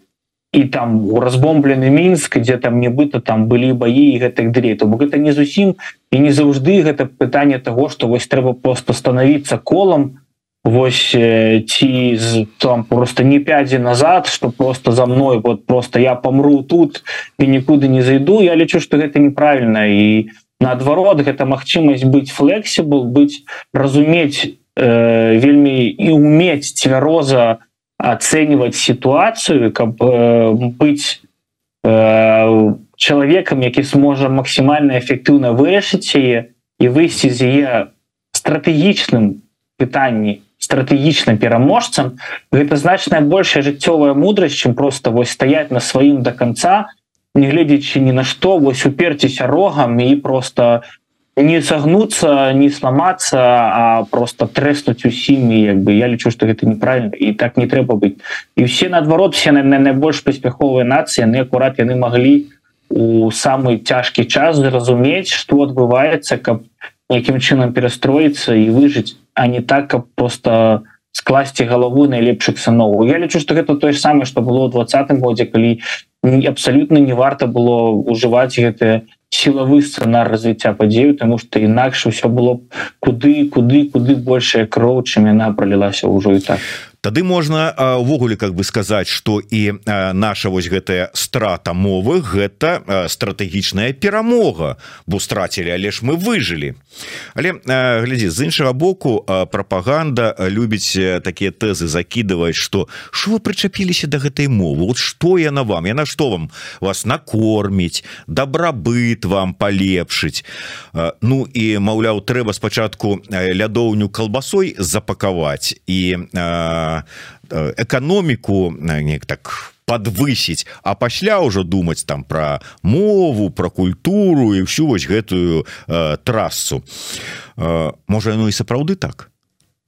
і там у разбомблены мінск дзе там нібыта там былі баі гэтых дырей то бок гэта не зусім і не заўжды гэта пытанне того что вось трэба просто становіцца колам. Вось ці з там просто не пядзі назад что просто за мной вот просто я помру тут і нікуды не зайду. Я лічу что гэта неправільна. І наадварот гэта магчымасць быць флексібл быць разумець э, вельмі і уметь цвяроза у оценивать ситуацию каб э, быть э, человеком які сможа максимально эффектыўна вырашыць яе і выйсці з яе стратэгічным пытанні стратэгічным пераможцам гэта значная большая жыццёвая мудрасць чым просто вось стаять на сваім до конца не гледзячы ні на што вось уперціся рогам і просто не не сагнуцца не сломацца а просто трэснуць усімі як бы. Я лічу что гэта неправильно і так не трэба быць і все наадварот все на найбольш паспяховыя нацыі яны акурат яны маглі у самы цяжкі час зразумець что адбываецца каб якім чынам перастроіцца і выжыць а не так каб просто скласці галаву найлепшых сыноў я лічу что гэта тое самае что было ў двадцатым годзе калі абсалютна не варта было ужываць гэтые сілавы сцэнар развіцця падзею тому что інакш усё было куды куды куды большая кроў чым яна пролілася ўжо і так Тады можна увогуле как бы сказаць что і наша вось гэтая страта мовы гэта стратэгічная перамога. Бо страцілі але ж мы выжылі. Але глядзі з іншага боку прапаганда любіць такія тэзы закидываць что що вы прычапіліся до да гэтай мовы? Вот что яна вам? Яна что вам? Вас накорміць добрабыт вам полепшыць Ну і маўляў трэба спачатку лядоўню колбасой запакаваць і а эканоміку неяк так подвысіць а пасля ўжо думаць там про мову про культуру і всю вось гэтую э, трасу э, можа ну і сапраўды так?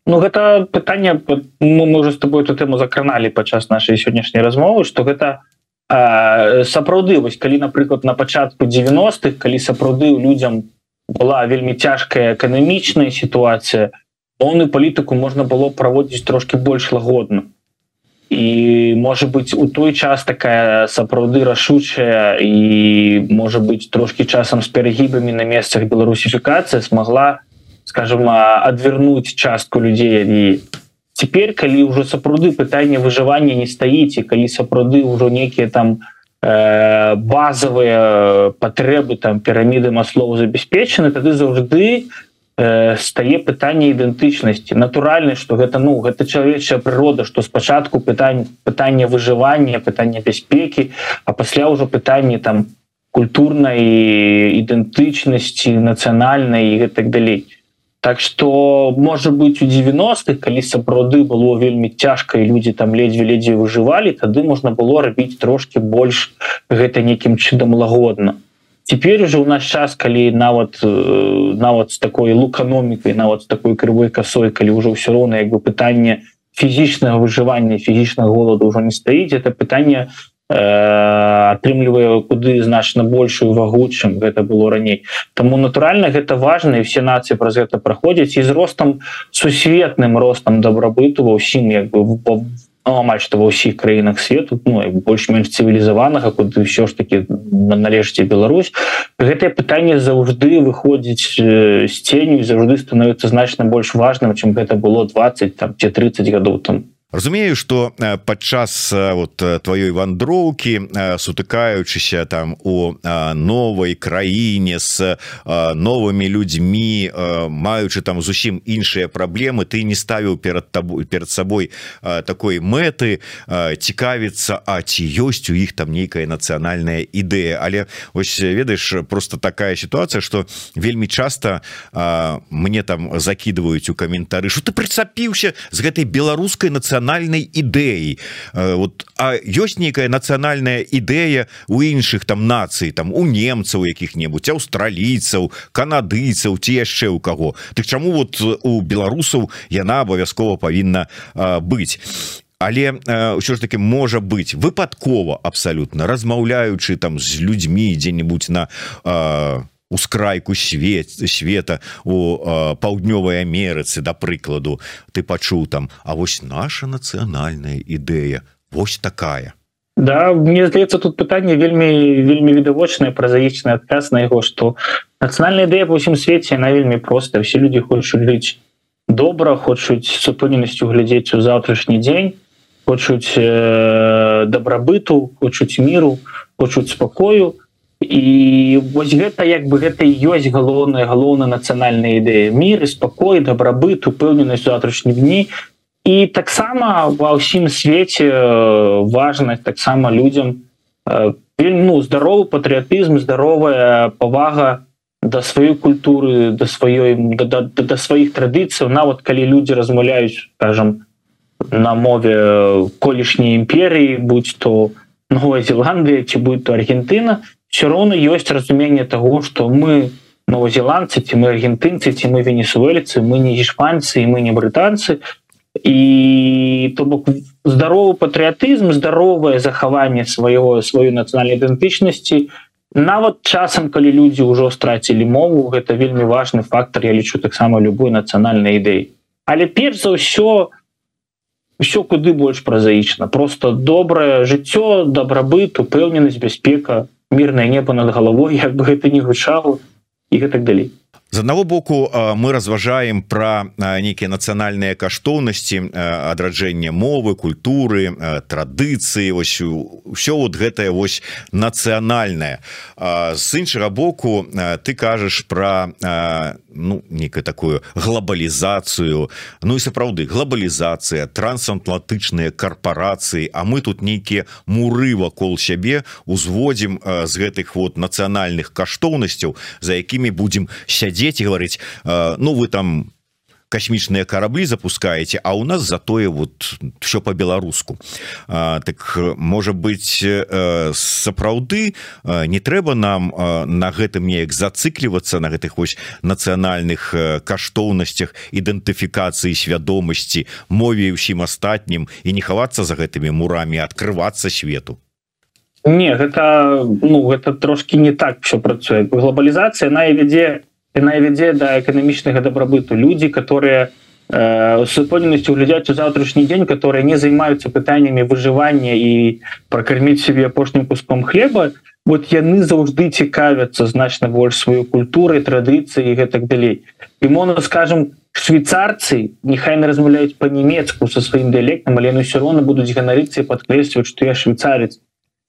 Ну гэта пытанне ну, мы уже с тобой эту тэму закраналі падчас нашай сённяшняй размовы что гэта э, сапраўды вось калі напрыклад на пачатку 90-х калі сапраўды людям была вельмі цяжкая эканамічная сітуацыя моўную палітыку можна было праводзіць трошки больш лагодна. І можа быть у той час такая сапраўды рашучая і можа быть трошки часам з перагібамі на месцах беларусіфікацыя смогла скажем адвернуть частку людзей. І теперь калі ўжо сапраўды пытанне выжывання не стаіць і калі сапраўды ўжо некія там э, базовые патрэбы там піраміды маслоў забяспечаны тады заўжды у Стае пытанне ідэнтычнасці натуральна что гэта ну гэта чалавечая прырода что спачатку пытань пытання выжывання пытання бяспекі а пасля ўжо пытанні там культурнай ідэнтычнасці нацыянальнай і гэтак далей. Так что можа быть у 90-х калі сапраўды было вельмі цяжка і людзі там ледзьве ледзьве выжывалі тады можна было рабіць трошки больш гэта некім чынам лагодна теперь уже у нас час калі нават э, нават с такой луканомікай нават с такой крывой косой калі уже ўсё роўна як бы пытанне фізічнага выжывання фізічнага голода ўжо не стаіць это пытанне э, атрымлівае куды значна большую вагу чым гэта было раней Таму натуральна гэта важна і все нацыі праз гэта праходзяць і з ростам сусветным ростам дабрабыту ва ўсім як бы амаль што ва ўсіх краінах свету ну, больш-менш цывілізаванага куды ўсё ж таки належце Беларусь. Гэтае пытанне заўжды выходзіць з ценю заўжды становіцца значна больш важным чым гэта было 20 там ці 30 гадоў там разумею что падчас вот твоёй вандроўкі сутыкаючыся там у новой краіне с новымі людзьмі маючы там зусім іншыя праблемы ты не ставіў перад табой перед сабой такой мэты цікавіцца А ці ёсць у іх там нейкая нацыянальная ідэя але ось ведаеш просто такая ситуация что вельмі часто мне там закидываюць у каментары что ты прицапіўся з гэтай беларускай нацыянальнай ідэей вот А ёсць нейкая нацыянальная ідэя у іншых там нацый там у немцаў якіх-небудзь аўстралійцаў канадыйцаў ці яшчэ у каго. Ты чаму вот у беларусаў яна абавязкова павінна быць? Але ўсё ж таки можа быть выпадкова абсалютна размаўляючы там з людзьмі дзе-нибудь на ускрайку свет света у паўднёвай Амерыцы да прыкладу. Ты пачуў там А вось наша нацыянальная ідэя Вось такая Да мне здаецца тут пытанне вельмі вельмі відавочная празаічны адказ на яго что нацыянальная ідэя по ўсім свеце на вельмі проста все люди хочуць жыць добра хочуць супыненасцю глядзець у заўтрашні дзень хочуць э, дабрабыту хочуць міру хочуць спакою і вось гэта як бы гэта ёсць галоўная галоўна нацыянальная ідэя. Мір спакой дабрабыт упэўненасць завтрашнім дні. І таксама ва ўсім свеце важнасць таксама людзям ну здаровы патрыятызм здаровая павага да сваёй культуры да сваёй да, да, да сваіх традыцыяў нават калі людзі размаўляюць скажем на мове колішняй імперіі будь то новая Зеландыя ці будь то Аргентына все роўно ёсць разуменне того что мы новозеландцы ці мы аргентынцы ці мы венесуэльцы мы не іспанцы мы не брытанцы і то бок здаровы патрыятызм здаровае захаванне свайго сваёй нацыянальнай ідэнтычнасці нават часам калі людзі ўжо страцілі мову гэта вельмі важны фактор я лічу таксама любой нацыянальнай ідэі але перш за ўсё все куды больш празаічна просто добрае жыццё дабрабыт упэўненасць бяспека мірнае неба над галавой як бы гэта не гучало і гэтак далей з одного боку мы разважаем про нейкіе нацыянальныя каштоўнасці адраджэння мовы культуры традыцыі. Ось все вот гэтае вось нацыянальная з іншага боку ты кажаш про ну некая такую глобалізацыю Ну і сапраўды глобалізацыя трансатлантычныя карпорацыі А мы тут нейкія муры вакол сябе узводзім з гэтых вот нацыянальных каштоўнасцяў за якімі будзем сядзець сядзець і говорить ну вы там космічныя караблі запускаете а у нас затое вот все по-беларуску так может быть сапраўды не трэба нам на гэтым неяк зацыклівацца на гэтых вось нацыянальных каштоўнасцях ідэнтыфікацыі свядомасці мове ўсім астатнім і не хавацца за гэтымі мурамі открывацца свету? Не гэта ну гэта трошки не так все працуе. Глобалізацыя на вядзе яна вядзе да эканамічнага дабрабыту. Людзі которые э, супольнасцю глядзяць у заўтрашні дзень которые не займаюцца пытаннями выжывання і прокарміць себе апошнім куском хлеба вот яны заўжды цікавяцца значна больш сваю культуры традыцыі гэтак далей. І можна скажем швейцарцы нехай не размаўляюць по-нямецку со сваім дыялектам але ну все равно будуць ганарыцца падкрэсліваць что я швейцарец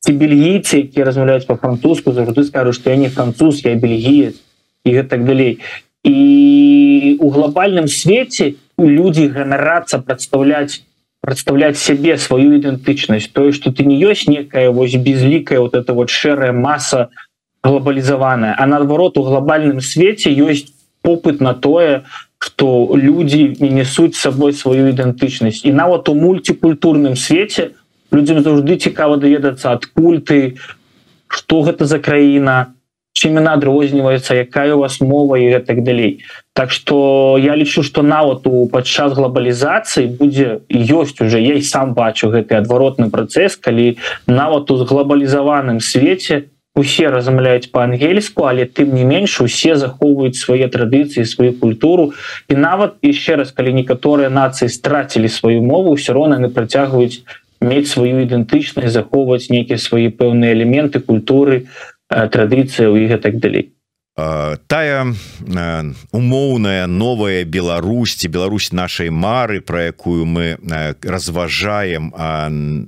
ці бельгійцы які размаўляюць по-французску заўжды скажу что я не француз я бельгіец і гэтак далей. І у глобальным свеце людзі ганарацца прадстаўляць прадстаўляць сябе сваю ідэнтычнасць. Тое что ты не ёсць некая вось безлікая вот это вот шэрая масса глобалізаваная а наадварот у глобальным свеце ёсць попыт на тое что людзі не несуць сабой сваю ідэнтычнасць. І нават у мультикультурным свеце людзям заўжды цікава даведацца адкуль ты что гэта за краіна чым яна адрозніваецца якая у вас мова і гэтак далей. Так что я лічу что нават у падчас глобалізацыі будзе ёсць уже я і сам бачу гэты адваротны працэс калі нават у глобалізаваным свеце усе размаўляюць по-ангельску але тым не менш усе захоўваюць свае традыцыі сваю культуру. І нават яшчэ раз калі некаторыя нацыі страцілі сваю мову все роўна яны працягваюць сваю ідэнтычнасць захоўваць нейкія свае пэўныя элементы культуры традыцыяў і гэтак далей. Тая умоўная новая Беларусьці Беларусь нашай мары про якую мы разважаем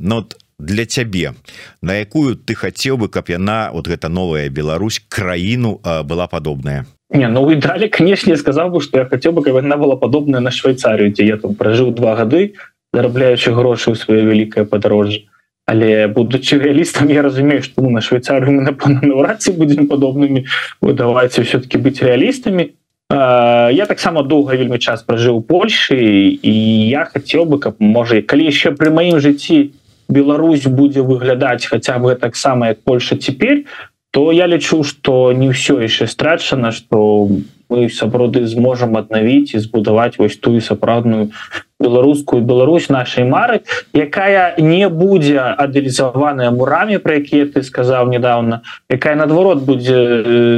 но для цябе. На якую ты хацеў бы каб яна вот гэта новая Беларусь краіну была падобная? Не, ну і далі канешне сказаў бы что я хацеў бы каб яна была падобная на Швейцарію дзе я там пражыў два гады зарабляючы грошы ў сваё вялікае падарожжа але будучи реалістам я разумею что ну, на Швейцарию мы напэўна ці будем подобными вы давайте все-таки быть реалістами я таксама доўга вельмі час пражыў Польшы і я хотел бы каб можа калі еще при маім жыцці Беларусь будзе выглядаць хотя бы таксама як Польша теперь то я лічу что не ўсё яшчэ страчана что мы сапраўды зможам аднавіць і збудаваць вось тую сапраўдную беларускую Беларусь нашай мары якая не будзе адэалізаваная мурамі про якія ты сказаў недавно якая наадварот будзе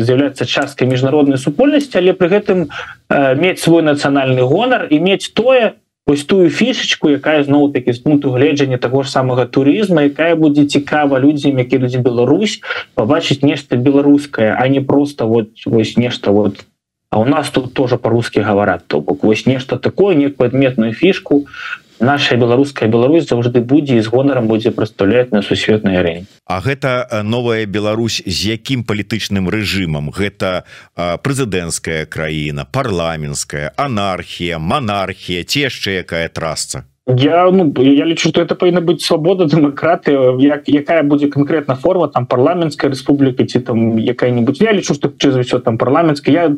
з'яўляцца часткай міжнароднай супольнасці але при гэтым э, мець свой нацыянальны гонар і мець тое ось тую фішечку якая зноў таки з пункту гледжання того ж самага турызма якая будзе цікава людзям які людзі Беларусь побачыць нешта беларускае а не просто вот вось нешта вот там А у нас тут тоже по-русски говорят то бок вось нешта такое некую адметную фішку наша беларуская Беларусь заўжды будзе з гонарам будзе прадстаўляць на сусветнай арэне. А гэта новая Беларусь з якім палітычным рэжымам? Гэта прэзідэнцкая краіна парламенская анархія монархія ці яшчэ якая трасца я ну я лічу что это павінна быть свабода дэмакраты як якая будзе конкретна форма там парламенская Республіка ці там якая-нибудь я лічу что чыз все там парламенцкая я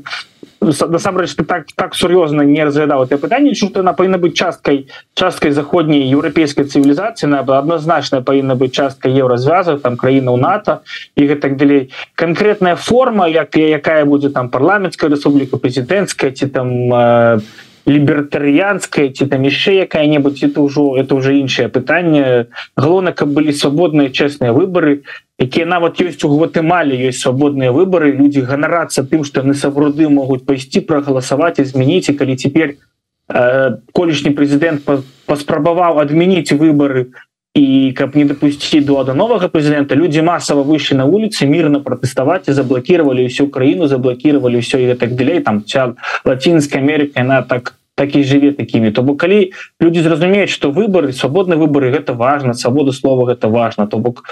насамрэч так так сур'ёзна не разглядаў это пытанне чу она павінна быть часткай часткай заходняй еўрапейской цывілізацыі на адназначная павінна быть часткай еўразвяза там краіна у нато і гэтак далей конкретная форма як якая будзе там парламенская Республіка прэзідэнцкая ці там э, лібертарыянская ці там яшчэ якая-небудзь это ўжо это уже іншае пытанне галоўна каб былі свабодныя чэсныя выборы. Якія нават ёсць у гватэмале ёсць свабодныя выборы людзі ганарацца тым што яны сапраўды могуць пайсці прагаласаваць і змяніць і калі цяпер э, колішні прэзідэнт паспрабаваў адмяніць выборы і каб не дапусціць до да новага прэзідэнта людзі масава выйшлі на вуліцы мірна пратэставаць і заблакіравалі ўсю краіну заблакіравалі ўсё і так далей там ця лацінская Америка яна так так і жыве такімі. То бок калі люди зразумеюць что выборы свабодныя выборы гэта важно свабода слова гэта важно то бок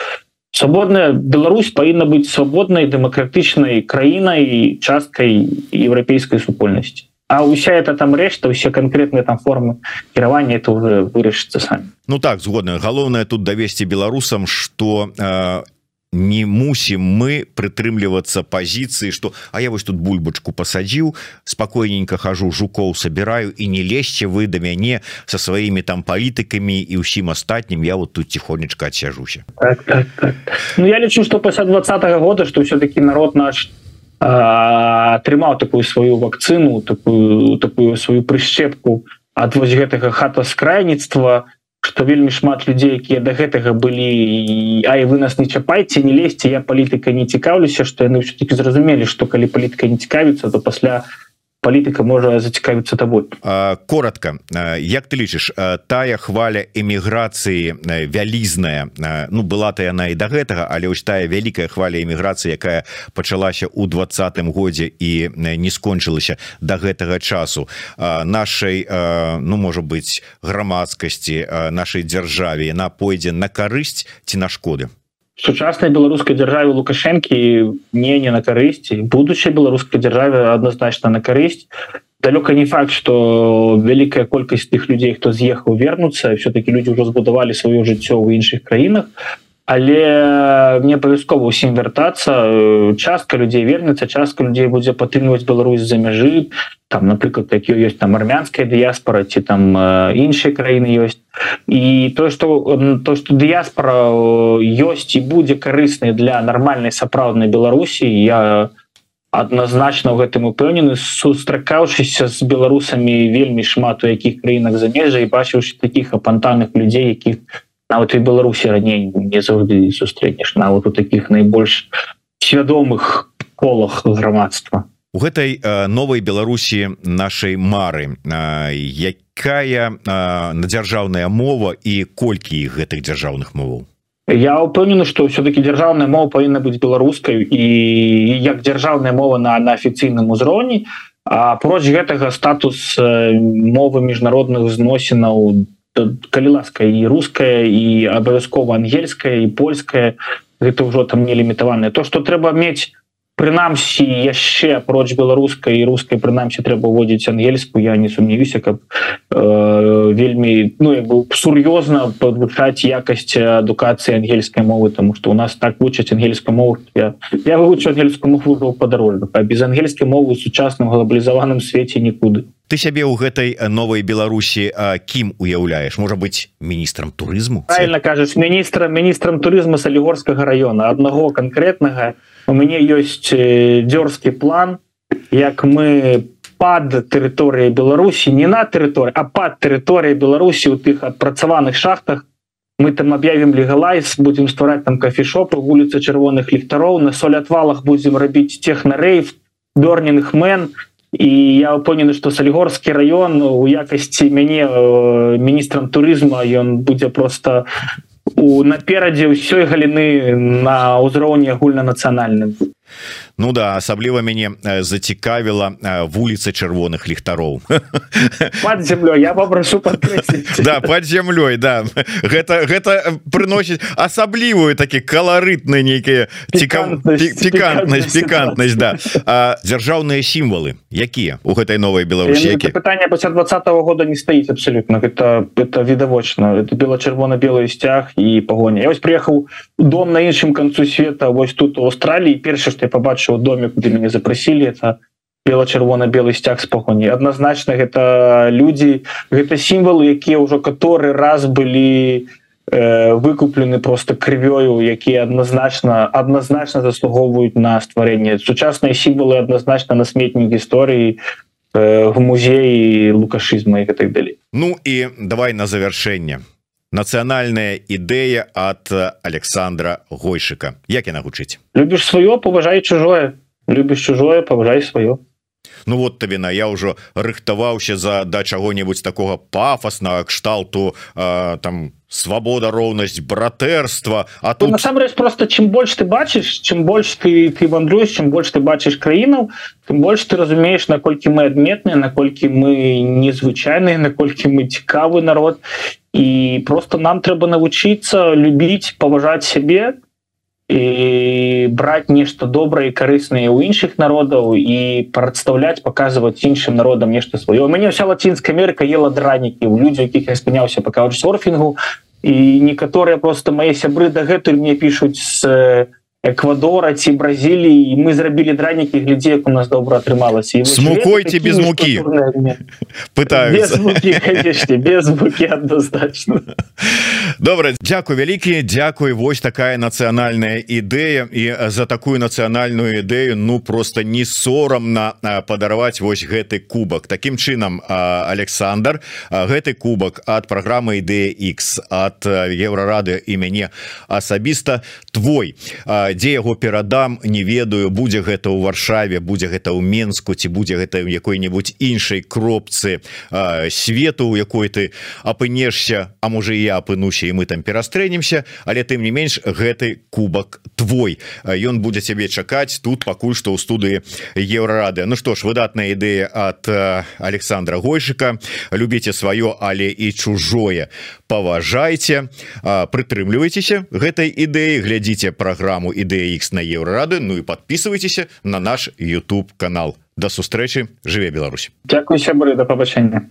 свабодная Беларусь павінна быць свабоднай дэмакратычнай краінай часткай еўрапейскай супольнасці. А уся это там рэшта усе конкретныя там формы кіравання это уже вырашыцца самі. Ну так згодна. Галоўнае тут давесці беларусам что э, не мусім мы прытрымлівацца пазіцыі что А я вось тут бульбачку пасадзіў спакойненько хожу жукоў собираю і не лезьце вы да мяне со сваімі там палітыкамі і ўсім астатнім я вот тут тихонечка отсяжуся так, так, так. ну, я лічу что пасля двадцатого года что все-таки народ наш атрымаў такую сваю вакцыну такую такую сваю прышчепку ад вось гэтага хата скрайніцтва что вельмі шмат людзей якія до гэтага былі А і вы нас не чапайце не лезьте я палітыка не цікаўлюся что яны все-таки зразумелі что калі палітыка не цікавіцца то пасля у палітыка можа зацікавіцца табой коротко Як ты лічыш тая хваля эміграцыі вялізная Ну была то яна і до гэтага але ось тая вялікая хваля эміграцыі якая пачалася ў двадцатым годзе і не скончылася до гэтага часу. Нашай ну можа быть грамадскасці нашай дзяржаве яна пойдзе на карысць ці на шкоды сучаснай беларускай дзяржаве лукашэнкі не не на карысці будучай беларускай дзяржаве адназначна на карысць. Далёка не факт что вялікая колькасць тых людзей хто з'ехаў вернуцца. Все-таки люди ўжо збудавалі сваё жыццё ў іншых краінах але мне абавязкова ўсім вяртацца частка людзей вернецца частка людзей будзе падтрымліваць Беларусь за мяжы. Там напрыклад такі ёсць там армянская дыяспора ці там іншыя краіны ёсць. І то что то что дыяспора ёсць і будзе карыснай для нармальнай сапраўднай Беларусі я адназначна ў гэтым упэўнены сустракаўшыся з беларусамі вельмі шмат у якіх краінах замежжа і бачыўшы таких апантаных людзей якіх нават і беларусі раней не заўжды сустрэнеш нават у таких найбольш свядомых колах грамадства у гэтай новой беларусі нашай мары якая надзяржаўная мова і колькі гэтых дзяржаўных моваў? Я упэўнены что все-таки дзяржаўная мова павінна быць беларускай і як дзяржаўная мова на на афіцыйным узроўні апроч гэтага статус мовы міжнародных зносінаў калі ласка і руская і абавязкова ангельская і польская. Гэта ўжо там не лімітаванае то что трэба мець прынамсі яшчэ апроч беларускай і рускай прынамсі трэба уводзіць ангельскую я не сумневюся каб э, вельмі ну як бы сур'ёзна падвышаць якасць адукацыі ангельскай мовы тому что у нас так вучаць ангельскую мову я, я вывучу ангельскую мову падарожна а без ангельскай мовы сучасным глобалізаваным свеце нікуды ты сябе ў гэтай новой Беларусі кім уяўляеш? Можа быть міністрам турызму? Правильно кажаш міністрам міністрам турызма салігорскага района аднаго конкретнага у мяне ёсць дзёрзкі план як мы пад тэрыторыяй Беларусі не на тэрыторыі а пад тэрыторыяй Беларусі у тых адпрацаваных шахтах. Мы там аб'явім легалайз будзем ствараць там кафешопы вуліцы чырвоных ліхтароў. На соль отвалах будзем рабіць технарэйв дорнінг мэн і я упэўнены што салігорскі раён у якасці мяне міністрам турызма ён будзе просто у наперадзе ўсёй галіны на ўзроўні агульнанацыянальным Ну да асабліва мяне зацікавіла вуліца чырвоных ліхтароў под землей я попрошу да под землей да. Гэта гэта прыносіць асаблівую такі каларытны нейкія цікавнасць пікантнасць да. дзяржаўныя сімвалы якія у гэтай новой беларусі пытання пасля двадцатого года не стаіць абсолютно. Это это відавочна это бела-чырвона-белый сцяг і пагоня я вось приехаў дом на іншым канцу света вось тут у Аўстраліі першы я побачыў доме куды мяне запрасілі это бела-чырвона-белы сцяг спагоні адназначна гэта людзі гэта сімвалы якія ўжо каторы раз былі э, выкуплены просто крывёю якія адназначна адназначна заслугоўваюць на стварэнне. Сучасныя сімвалы адназначна на сметнік гісторыі э, в музеі лукашызма і гэтак далей. Ну і давай на завяршэнне нацыянальная ідэя от Александра гойшыка. Як яна гучыць? Любіш сваё паважай чужое. Любіш чужое паважай сваё. Ну вот табе на я ўжо рыхтаваўся за да чаго-небудзь такого пафоснага кшталту э, там свабода роўнасць братэрства А тут ну, насамрэч просто чым больш ты бачыш чым больш ты ты вандруеш чым больш ты бачыш краінаў тым больш ты разумееш наколькі мы адметныя наколькі мы незвычайныя наколькі мы цікавы народ. І просто нам трэба навучыцца любіць паважаць сябе і браць нешта добрае карыснае ў іншых народаў і прадстаўляць паказваць іншым народам нешта сваё. Мяне ўся лацінская Амерыка ела дранікі у людзі якіх я спыняўся па каучсорфінгу і некаторыя просто мае сябры дагэтуль мне пишутць з эквадора ці бразіліі і мы зрабілі дранікі глядзе як у нас добра атрымалася смукойте без мукі пытаюсь без мукі адназначна добра Дякую вялікі Дякуй Вось такая нацыянальная ідэя і за такую нацыянальную ідэю ну просто не сорамна падараваць вось гэты кубак Такім чынам Александр гэты кубак ад праграмы ідэя X от еўрарады і мяне асабіста твой дзе яго перадам не ведаю будзе гэта ў варшаве будзе гэта ў Мску ці будзе гэта ў якой-небудзь іншай кропцы а, свету у якой ты апынешся А можа я апынуся і мы там перастрэнемся але тым не менш гэты кубак твой. Ён будзе цябе чакаць тут пакуль што ў студыі еўрарады. Ну што ж выдатная ідэя от Александра гойшыка. Любіце сваё але і чужое. Паважайце прытрымлівайцеся гэтай ідэі глядзіце праграму і DX на еўрады Ну і подписывайтеся на наш YouTube канал. До сустрэчы жыве Беларусь. Дякую сябры да пабачэння